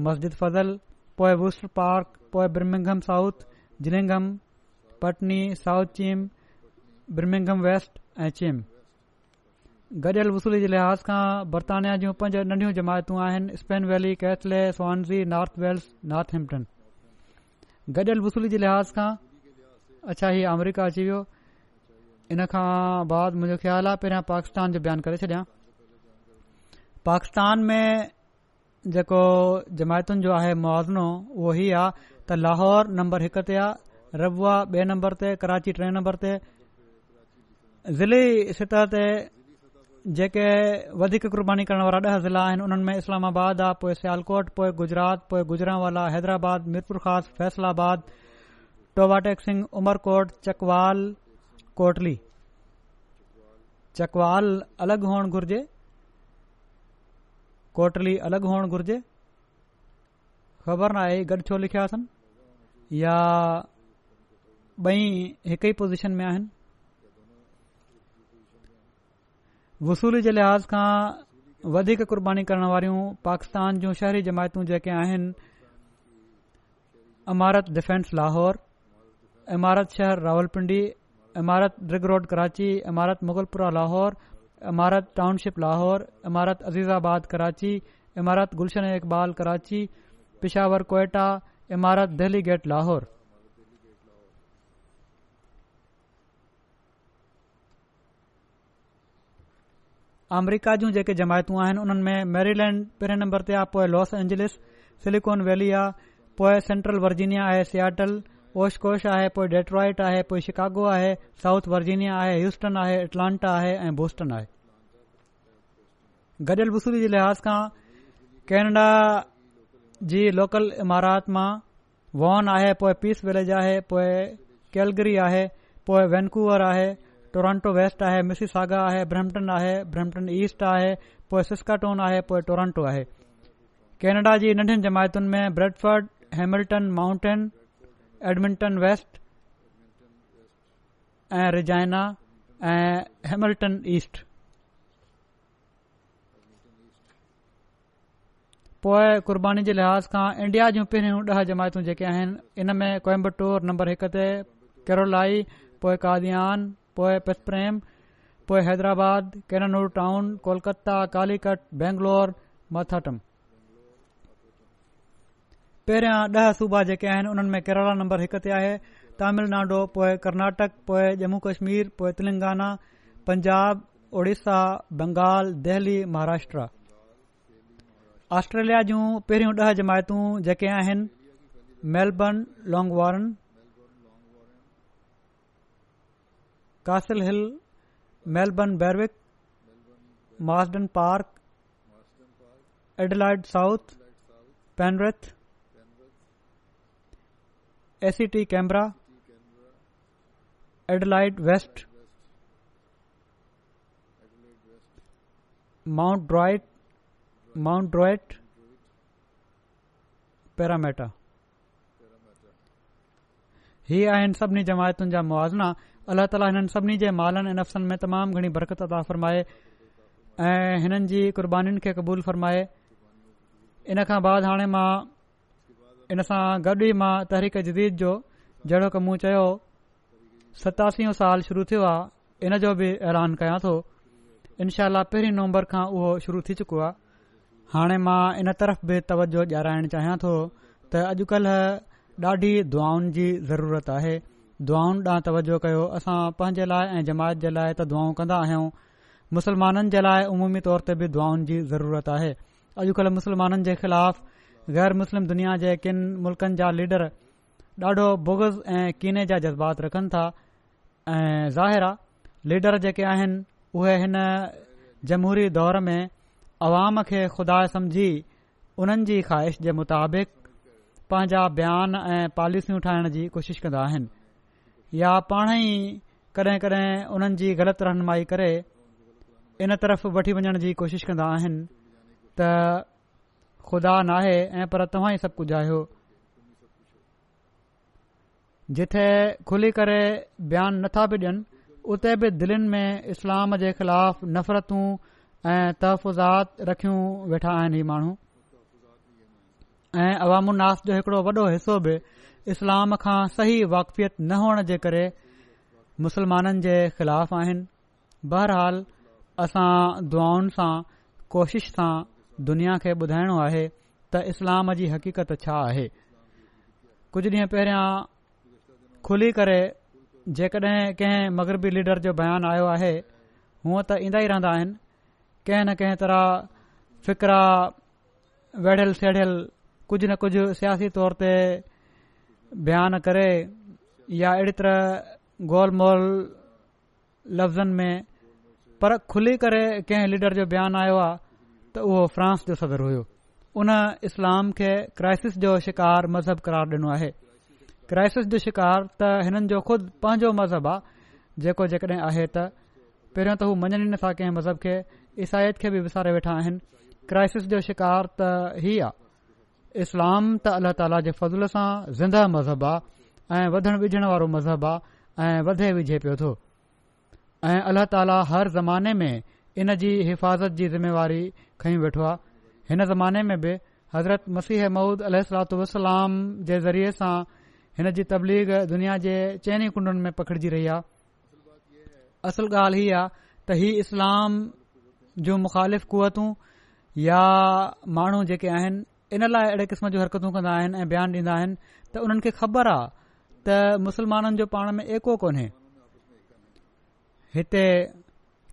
Speaker 1: मस्जिद फज़ल पोइ वूस पार्क पोइ Birmingham South जिनेघम Putney South Cheam Birmingham West ऐं चीम गॾियल वसूली जे लिहाज़ खां बरतानिया जूं पंज नंढियूं जमायतूं आहिनि Spen Valley Keighley Swansea North Wales Northampton गॾियल वसूली जे लिहाज़ खां अच्छा हीउ अमरीका अची वियो इन खां बाद मुंजो ख़्याल आहे पहिरियों पाकिस्तान जो बयानु करे छॾिया पाकिस्तान में जेको जमायतुनि जो आहे मुआनो उहो ई आहे त लाहौर नम्बर हिक ते आहे रबुआ ॿिए नंबर ते कराची टे नम्बर ते ज़िली सतह ते जेके वधीक कुर्बानी करण वारा ॾह ज़िला आहिनि उन्हनि में इस्लामाबाद आहे पोइ स्यालकोट पोए गुजरात पोइ गुजरातवाला हैदराबाद मीरपुरखास फैसलाबाद टोवाटेक सिंह उमरकोट चकवाल कोटली चकवाल अलॻि हुअणु घुर्जे कोटली अलॻि हुअणु घुर्जे ख़बर नाहे गॾु छो लिखियासन या ॿई हिक ई पोज़ीशन में आहिनि वसूली जे लिहाज़ खां वधीक कुर्बानी करण वारियूं पाकिस्तान जूं शहरी जमायतूं जेके आहिनि इमारत डिफैंस लाहौर इमारत शहर रावलपिंडी इमारत रिग रोड कराची इमारत मुग़लपुरा लाहौर इमारत टाउनशिप लाहौर इमारत अज़ीज़ाबाद कराची इमारत गुलशन इकबाल कराची पिशावर कोएटा दिल्ली गेट लाहौर अमरिका जूं जेके जमायतूं आहिनि उन्हनि में मेरीलैंड पहिरें नंबर ते आहे पोइ लॉस एंजेलिस सिलिकॉन वैली आहे पोइ सेंट्रल वर्जीनिया ऐं सियाटल ओशकोश आहे पोइ डेट्रॉइट आहे पोइ शिकागो आहे साउथ वर्जीनिया आहे ह्यूस्टन आहे एटलांटा आहे ऐं बूस्टन आहे गॾियल वसूली जे लिहाज़ खां केनेडा जी लोकल इमारात मां वॉन आहे पोइ पीस विलेज आहे पोइ कैलगरी आहे पोइ वैनकूवर आहे टोरांटो वेस्ट आहे मिसी सागा आहे ब्रैम्पटन आहे ब्रैम्पटन ईस्ट आहे पोइ सिस्काटोन आहे पोइ टोरांटो आहे केनेडा जी नंढियुनि जमातुनि में Bradford Hamilton Mountain Edmonton West ऐं रिजाइना ऐं हेमल्टन ईस्ट पोएं कुर्बानी जे लिहाज़ खां इंडिया जूं पहिरियों ॾह जमातूं जेके आहिनि इन में कोयम्बतूर नंबर हिक ते केरोलाई पोइ कादियान पोइ पिसप्रेम पोइ हैदराबाद कैरनूर टाउन कोलकत्ता कालीकट बेंगलोर मथाटम पहिरियां ॾह सूबा जेके आहिनि उन्हनि में केरला नंबर हिकु ते आहे तमिलनाडु पोइ कर्नाटक पोए जम्मू कश्मीर पोइ तेलंगाना पंजाब ओडिशा बंगाल देहली महाराष्ट्र ऑस्ट्रेलिया जूं पहिरियूं ॾह जमायतूं जेके आहिनि Melbourne Langwarrin Castle Melbourne Berwick Marsden Park Adelaide South Penrith A C T Canberra West West Mount Mount Mount Druitt Parramatta हीअ سبنی جماعتن جا موازنہ اللہ अलाह ताला سبنی सभिनी مالن मालनि ऐं नफ़्सनि में तमामु घणी बरकत अदा फ़रमाए ऐं हिननि जी قبول क़बूल फरमाए इन खां बाद इन सां गॾु ई मां तहरीक जदीद जो जहिड़ो क मूं चयो सतासी साल शुरू थियो आहे इन जो बि ऐलान कयां थो इनशा अला पहिरीं नवंबर खां उहो शुरु थी चुको आहे हाणे मां इन तरफ़ बि तवजो ॾियाराइणु चाहियां थो त अॼुकल्ह ॾाढी दुआउनि जी ज़रूरत आहे दुआउनि ॾांहुं तवजो कयो असां पंहिंजे लाइ ऐं जमायत जे लाइ त दुआऊं कंदा आहियूं मुसलमाननि जे लाइ अमूमी तौर ते बि दुआनि जी ज़रूरत आहे अॼुकल्ह मुसलमाननि जे ख़िलाफ़ गै़र मुस्लिम दुनिया जे किन मुल्कनि जा लीडर ॾाढो बोगज़ ऐं कीने जा जज़्बात रखनि था ऐं ज़ाहिर लीडर जेके आहिनि उहे हिन जमहूरी दौर में आवाम खे खुदा समझी उन्हनि जी ख़्वाहिश जे मुताबिक़ पंहिंजा बयान ऐं पॉलिसियूं ठाहिण जी कोशिश कंदा आहिनि या पाण ई कॾहिं कॾहिं उन्हनि जी ग़लति रहनुमाई करे इन तरफ़ वठी वञण जी कोशिश कंदा आहिनि त ख़ुदा नाहे ऐं पर तव्हां ई सभु कुझु आहियो जिथे खुली करे बयानु नथा पिए ॾियनि उते बि दिलनि में इस्लाम जे ख़िलाफ़ नफ़रतू ऐं तहफ़ुज़ात रखियूं वेठा आहिनि ई माण्हू ऐं अवाम उन्नास जो हिकड़ो वॾो हिसो बि इस्लाम खां सही वाक़फ़ियत न हुअण जे करे मुसलमाननि जे ख़िलाफ़ आहिनि बहरहाल असां दुआउनि सां कोशिश सां दुनिया खे ॿुधाइणो आहे त इस्लाम जी हक़ीक़त छा आहे कुझु ॾींहं पहिरियां खुली करे जेकॾहिं कंहिं मगरबी लीडर जो बयानु आयो आहे हूअं त ईंदा ई रहंदा आहिनि कंहिं न कंहिं तरह फ़िक्रा वढ़ियल सेढ़ियल कुझु न कुझु सियासी तौर ते बयान करे या अहिड़ी तरह गोल मोल लफ़्ज़नि में पर खुली करे कंहिं लीडर जो बयानु आयो आहे त उहो फ्रांस जो सदर हो उन इस्लाम खे क्राइसिस जो शिकार मज़हब क़रार ॾिनो आहे क्राइसिस जो शिकार त हिननि जो खुद पंहिंजो मज़हब आहे जेको जेकॾहिं आहे त पहिरियों त हू मञनि ई नथा कंहिं मज़हब खे ईसाइत खे बि विसारे वेठा आहिनि क्राइसिस जो शिकार त ही आहे इस्लाम त अल्ल्ह ताला जे फज़ूल सां ज़िंदा मज़हब आहे ऐं वधण विझण वारो मज़हब आहे ऐं वधे विझे पियो थो ऐं अल्ला ताला हर ज़माने में इन जी हिफ़ाज़त जी ज़िमेवारी खई वेठो आहे हिन ज़माने में बि हज़रत मसीह मूद अलसलाम जे ज़रिए सां हिन जी तबलीग दुनिया जे चइनि कुंडुनि में पखिड़िजी रही आहे असल ॻाल्हि ही आहे त हीउ इस्लाम जूं मुख़ालिफ़ कुवतू या माण्हू जेके इन लाइ अहिड़े क़िस्म जूं हरकतूं कंदा आहिनि ऐं बयानु ॾींदा त उन्हनि खे ख़बर आहे त मुसलमाननि जो पाण में एको कोन्हे हिते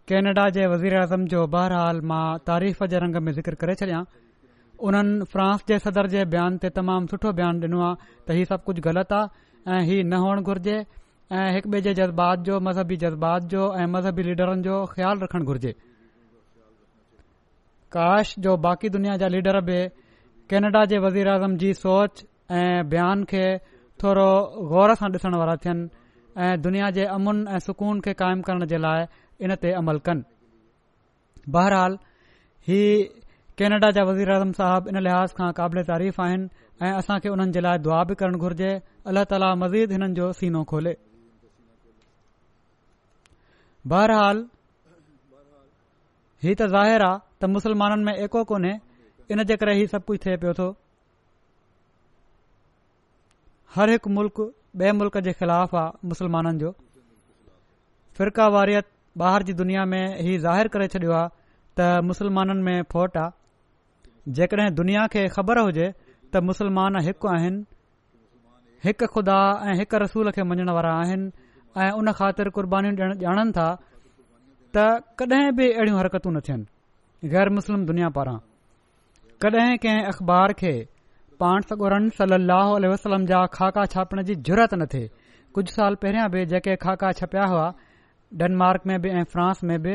Speaker 1: केनेडा जे वज़ीराज़म जो बहरहाल मां तारीफ़ जे रंग में ज़िक्र करे छॾियां उन्हनि फ्रांस जे सदर जे बयान ते तमामु सुठो बयानु ॾिनो आहे त हीउ सभु कुझु ग़लति आहे ऐ हीउ न हुअणु घुर्जे ऐं हिकु ॿिए जे जज़्बात जो मज़हबी जज़्बात जो ऐं मज़हबी लीडरनि जो ख़्यालु रखणु घुर्जे काश जो बाक़ी दुनिया जा लीडर बि केनेडा जे वज़ीराज़म जी सोच ऐं बयान खे थोरो गौर सां ॾिसण वारा थियनि ऐं दुनिया जे अमुन ऐं सुकून खे क़ाइमु करण जे लाइ इन ते अमल कनि बहरहाल हीउ कैनेडा जा आज़म साहब इन लिहाज़ खां क़ाबिल तारीफ़ आहिनि ऐं असां खे हुननि जे लाइ दुआ बि करणु घुर्जे अल्लाह ताला मज़ीद हिननि जो सीनो खोले बहरहाल ही त ज़ाहिर आहे त मुसलमाननि में एको कोन्हे इन जे करे हीउ सभु कुझ थिए पियो थो हर हिकु मुल्क़ ॿिए मुल्क़ जे ख़िलाफ़ आहे मुस्लमाननि जो फ़िरका वारियत ॿाहिरि जी दुनिया में हीउ ज़ाहिरु करे छॾियो आहे त मुस्लमाननि में फोट आहे जेकॾहिं दुनिया खे ख़बर हुजे त मुसलमान हिकु आहिनि हिकु ख़ुदा ऐं हिकु रसूल खे मञणु वारा आहिनि ऐं उन ख़ातिर कुर्बानीूं ॼाणनि था त कॾहिं बि अहिड़ियूं हरकतूं न थियनि ग़ैर मुस्लिम दुनिया पारां कडहिं कंहिं अख़बार खे पाण सगुरनि सलाह वसलम जा खाका छापण जी ज़रूरत न थे कुझु साल पहिरियां बि जेके खाका छापिया हुआ डेनमार्क में बि ऐं फ्रांस में बि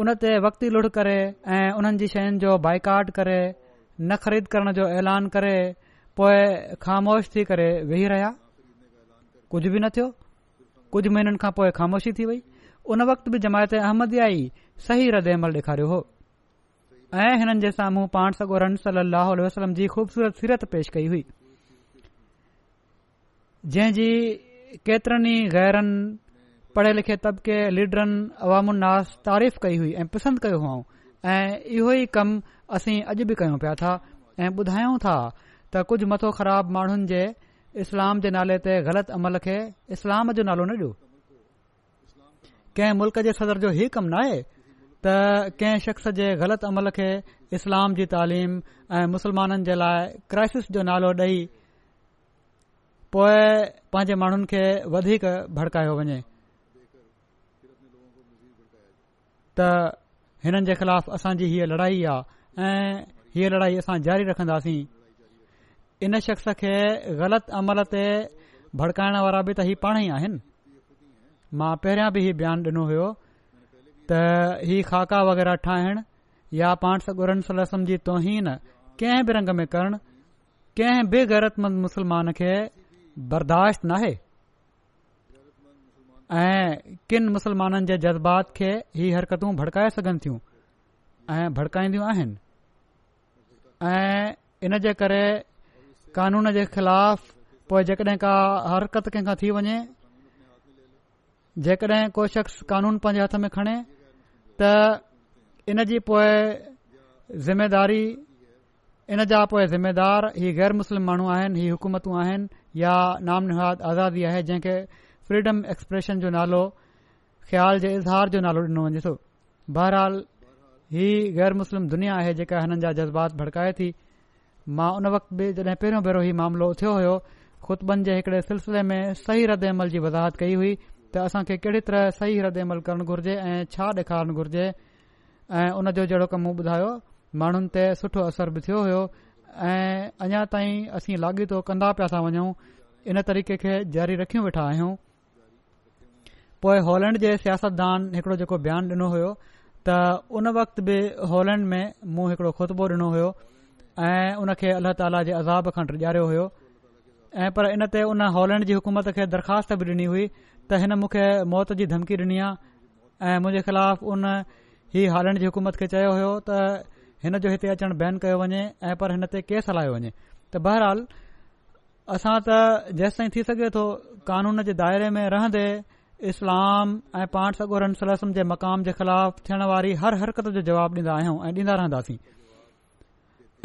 Speaker 1: उन ते वक़्तु लुड़ करे ऐं उन्हनि जी शयुनि जो बाइकाट करे न ख़रीद करण जो ऐलान करे पोइ ख़ामोश थी करे वेही रहिया कुझ बि न थियो कुझु महीननि खां पोइ ख़ामोशी थी वई उन वक़्त बि जमायत अहमदयाई सही रद ॾेखारियो हो ऐं हिननि जे साम्हूं पाण सगोर सली अलसलम जी ख़ूबसूरत सिरत पेश कई हुई जंहिं जी केतिरनि ई गैरनि पढ़े लिखे तबके लीडरनि अवाम उन्नास तारीफ़ कई हुई ऐं पसंदि कयो हुआ ऐं इहो ई कमु असीं अॼु बि कयूं पिया था ऐ ॿुधायूं था त कुझ मथो ख़राब माण्हुनि जे इस्लाम जे नाले ते ग़लति अमल खे इस्लाम जो नालो न ॾियो कंहिं मुल्क़ जे सदर जो इहो कम न आहे त कंहिं शख़्स जे ग़लति अमल खे इस्लाम जी तालीम ऐं मुस्लमाननि जे लाइ क्राइसिस जो नालो ॾेई पोएं पांजे माण्हुनि खे वधीक भड़कायो वञे त हिननि जे खिलाफ़ु असांजी हीअ लड़ाई आहे ऐं हीअ लड़ाई असां जारी रखंदासीं इन शख़्स खे ग़लति अमल ते भड़काइण वारा बि त हीउ पाण ई आहिनि मां पहिरियां बि हीउ बयानु ॾिनो हुयो त हीउ खाका वग़ैरह ठाहिण या पाण सगुरन सलसम जी तोहीन कंहिं बि रंग में करणु कंहिं बि ग़ैरतमंद मुस्लमान खे बर्दाश्त नाहे ऐं किनि मुस्लमाननि जे जज़्बात खे ही हरकतूं भड़काए सघनि थियूं ऐं भड़काईंदियूं आहिनि ऐं इन जे करे कानून जे ख़िलाफ़ पोएं जेकॾहिं का हरकत कंहिंखां थी वञे जेकॾहिं को शख़्स कानून पंहिंजे हथ में खणे त इन जी पोए जिम्मेदारी इन जा पोए जिम्मेदार ही गै़र मुस्लिम माण्हू आहिनि ही हुकूमतूं आहिनि या नाम निहाद आज़ादी आहे जंहिंखे फ्रीडम एक्सप्रेशन जो नालो ख़्याल जे इज़हार जो नालो ॾिनो वञेसि बहरहाल ही गैर मुस्लिम दुनिया आहे जेका हिननि जा जज़्बात भड़काए थी मां उन वक़्त बि जॾहिं पहिरियों भेरो ही मामिलो थियो हो खुतबन जे हिकड़े सिलसिले में सही रद अमल जी वज़ाहत कई हुई त असां खे कहिड़ी तरह सही रद अमल करण घुर्जे ऐं छा ॾेखारणु घुर्जे ऐं उन जो जहिड़ो कम मूं ॿुधायो माण्हुनि ते सुठो असर बि थियो हो ऐं अञा ताईं असीं लागीतो कंदा पिया था वञूं इन तरीक़े खे जारी रखियूं वेठा आहियूं पोइ हॉलैंड जे सियासतदान हिकिड़ो जेको बयानु ॾिनो हुयो त उन वक़्त बि हॉलैंड में मूं हिकिड़ो खुतबो ॾिनो हुयो ऐं हुन खे अल्लाह ताला जे अज़ाब खां ॾियारियो हुयो ऐं पर इन ते उन हॉलैंड जी हुकूमत खे दरख़्वास्त बि ॾिनी हुई त हिन मूंखे मौत जी धमकी ॾिनी आहे ऐं मुंहिंजे ख़िलाफ़ उन ही हॉलैंड जी हुकूमत खे चयो हुयो त हिन जो हिते अचणु बैन कयो वञे ऐं पर हिन ते केस हलायो वञे त बहरहाल असां त जेसि ताईं थी सघे थो कानून जे दायरे में रहंदे इस्लाम ऐं पाण सगोरमसलम जे मक़ाम जे ख़िलाफ़ थियण वारी हर हरकत जो जवाब ॾींदा आहियूं ऐं ॾींदा रहंदासीं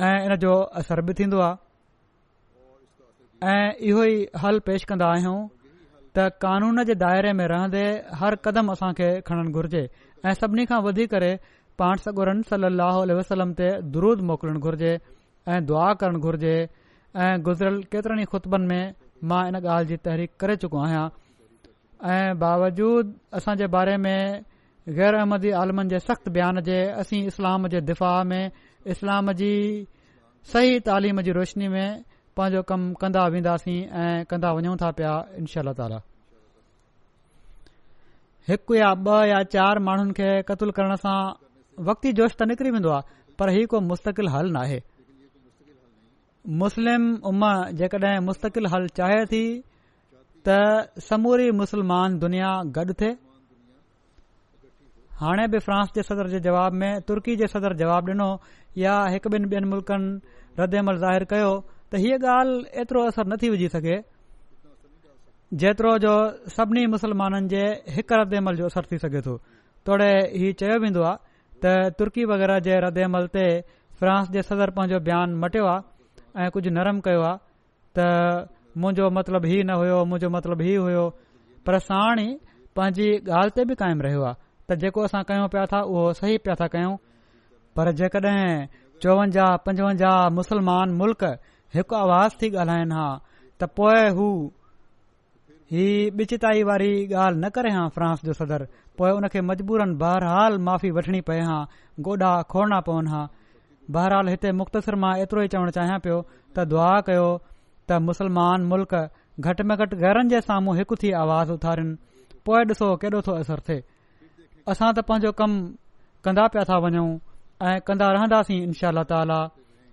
Speaker 1: ऐं इन जो असर बि थींदो आहे ऐं इहो ई हल पेश कन्दा्दा आहियूं त कानून जे दायरे में रहन्दे हर क़दम असां खे खणण घुर्जे ऐं सभिनी खां वधीक करे पाण सगुरम सलाहु वसलम ते दुरूद मोकिलण घुर्जे ऐं दुआ करणु घुर्जे ऐं गुज़िरियल केतिरनि ई ख़ुतबनि में मां इन ॻाल्हि जी तहरीक करे चुको आहियां ऐं बावजूद असांजे बारे में गैर अहमदी आलमनि जे सख़्त बयान जे असीं इस्लाम जे दिफ़ा में इस्लाम जी सही तालीम जी रोशनी में पंहिंजो कमु कंदा वेंदासीं ऐं कंदा वञूं था पिया इनशा ताला हिकु या ॿ या चार माण्हुनि खे क़तल करण सां वक़्तु जोश त निकिरी वेंदो आहे पर ही को मुस्तक़िल हल नाहे मुस्लिम उमा जेकॾहिं मुस्तक़िल हल चाहे थी त समूरी मुस्लमान दुनिया गॾु थे हाणे बि फ्रांस जे सदर जे जवाब में तुर्की जे सदर जवाब जवाबु ॾिनो या हिकु ॿिनि ॿियनि मुल्क़नि रद अमल ज़ाहिरु कयो त हीअ ॻाल्हि एतिरो असर न थी विझी सघे जेतिरो जो सभिनी मुसलमाननि जे हिक रदि अमल जो असर थी सघे थो तोड़े हीउ चयो वेंदो आहे त तुर्की वग़ैरह जे रदि अमल ते फ्रांस जे सदर पंहिंजो बयानु मटियो आहे ऐं कुझु नरम कयो आहे मुंहिंजो मतिलबु हीअ न हुयो मुंहिंजो मतिलबु हीअ हुयो पर साण ई पंहिंजी ॻाल्हि ते बि क़ाइमु रहियो आहे त जेको असां कयूं पिया था उहो सही पिया था कयूं पर जेकॾहिं चोवंजाहु पंजवंजाहु मुस्लमान मुल्क़ हिकु आवाज़ थी ॻाल्हाइनि हा त पोए हू ही ॿिचिताई वारी ॻाल्हि न करे हा फ्रांस जो सदर पोइ उन खे मजबूरनि बहरहाल माफ़ी वठिणी पए हा गोॾा खोड़ना पवनि हा बहरहाल हिते मुख़्तसिर मां एतिरो ई चवणु चाहियां पियो त दुआ कयो त मुसलमान मुल्क़ घटि में घटि घरनि जे साम्हूं हिकु थी आवाज़ उथारिनि पोइ ॾिसो केॾो थो असर थिए असां त पंहिंजो कमु कंदा पिया था वञूं ऐं कंदा रहंदासीं इनशा अल्ला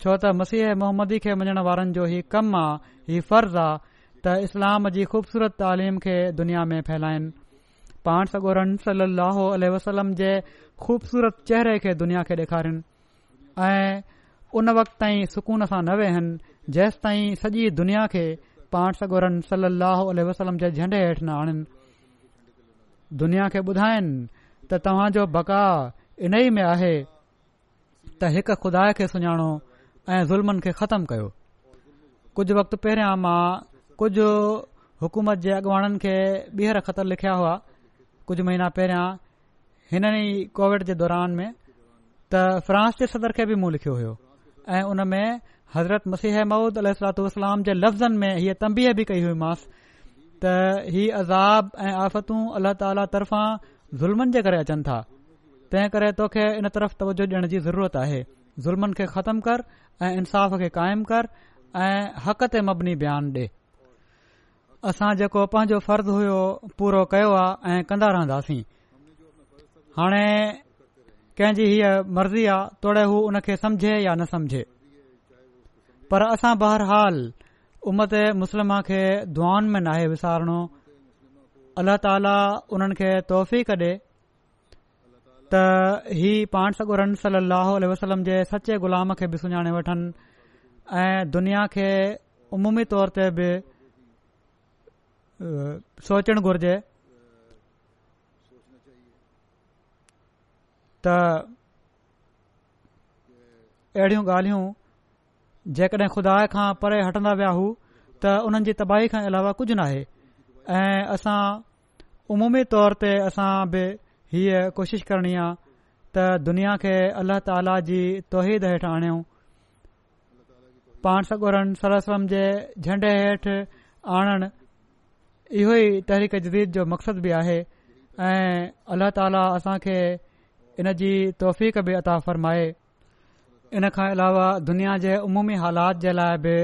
Speaker 1: छो त मसीह मोहम्मदी खे मञण वारनि जो ही कमु आहे हीउ फर्ज़ु आहे त इस्लाम जी खूबसूरत तालीम खे दुनिया में फैलाइन पाण सगोरन सली वसलम जे ख़ूबसूरत चेहरे खे दुनिया खे ॾेखारीनि ऐं उन वक़्तु ताईं सुकून सां न वेहनि जेसि ताईं सॼी दुनिया खे पाण सगुरनि सलाह वसलम जे झंडे हेठि न आणनि दुनिया खे ॿुधाइनि त तव्हां जो बकाउ इन ई में आहे त हिकु खुदा खे सुञाणो ऐं ज़ुल्मनि खे ख़तमु कयो कुझु वक़्त पहिरियां मां कुझु हुकूमत जे अॻुवाणनि खे ॿीहर ख़तमु लिखिया हुआ कुझु महीना पहिरियां हिन ई कोविड जे दौरान में त फ्रांस जे सदर खे बि मूं लिखियो ऐं में हज़रत मसीह महुूद अलाम जे लफ़्ज़नि में हीअ तंबीह बि कई हुई मांसि त ही अज़ाब ऐं आफ़तू अलाह ताला तरफ़ां ज़ुल्मनि जे करे अचनि था तंहिं करे तोखे इन तरफ़ तवजो ॾियण जी ज़रूरत आहे ज़ुल्मनि खे ख़तमु कर ऐं इंसाफ़ खे क़ाइमु कर ऐं हक़ ते मबनी बयानु ॾे असां जेको पंहिंजो फर्ज़ हुयो पूरो कयो आहे ऐं कंदा रहंदासीं कंहिं जी हीअ मर्ज़ी आहे तोड़े हू उन खे समुझे या न समझे पर असां बहरहाल उमत मुस्लिम खे दुआन में नाहे विसारणो अल्ला ताला उन्हनि खे तोहफ़ी कॾे त हीउ पाण सगुरन सली अलसलम जे सचे ग़ुलाम खे बि सुञाणे वठनि ऐं दुनिया खे उमूमी तौर ते बि सोचणु घुर्जे त अहिड़ियूं ॻाल्हियूं जेकॾहिं खुदा खां परे हटंदा विया हूं त उन्हनि जी तबाही खां अलावा कुझु न आहे ऐं असां उमूमी तौर ते असां बि हीअ कोशिश करणी आहे त दुनिया खे अल्लाह ताला जी तौहिद हेठि आणियूं पाण सगोरन सरसम जे झंडे हेठि आणणु इहो ई तहरीक जदीद जो मक़सदु बि आहे ऐं अल्लाह ताला असांखे इन जी तौफ़क़ बि अता फ़रमाए इन खां अलावा दुनिया जे अमूमी हालात जे लाइ बि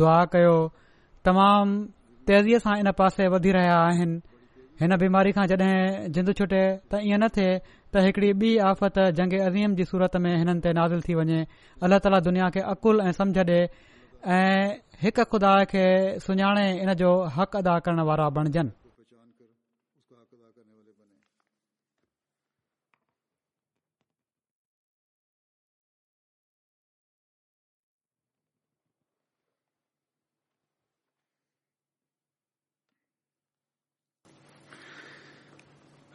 Speaker 1: दुआ कयो तमामु तेज़ीअ सां इन पासे वधी रहिया आहिनि हिन बीमारी खां जॾहिं जिंद छुटे त ईअं न थिए त हिकड़ी ॿी आफ़त जंग अज़ीम जी सूरत में हिननि ते नाज़िल थी वञे अलाह ताला दुनिया खे अक़ुल ऐं समुझ ॾे ऐं हिकु खुदा खे सुञाणे इन जो हक़ अदा करण वारा बणजनि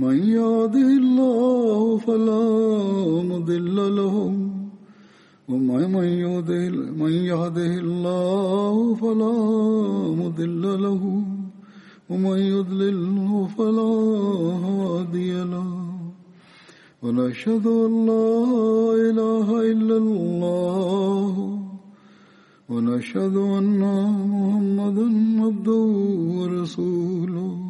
Speaker 2: من يهده الله فلا مضل له ومن يهده, من يهده الله فلا مضل له ومن يضلله فلا هادي له ونشهد أن لا إله إلا الله ونشهد أن محمدا عبده ورسوله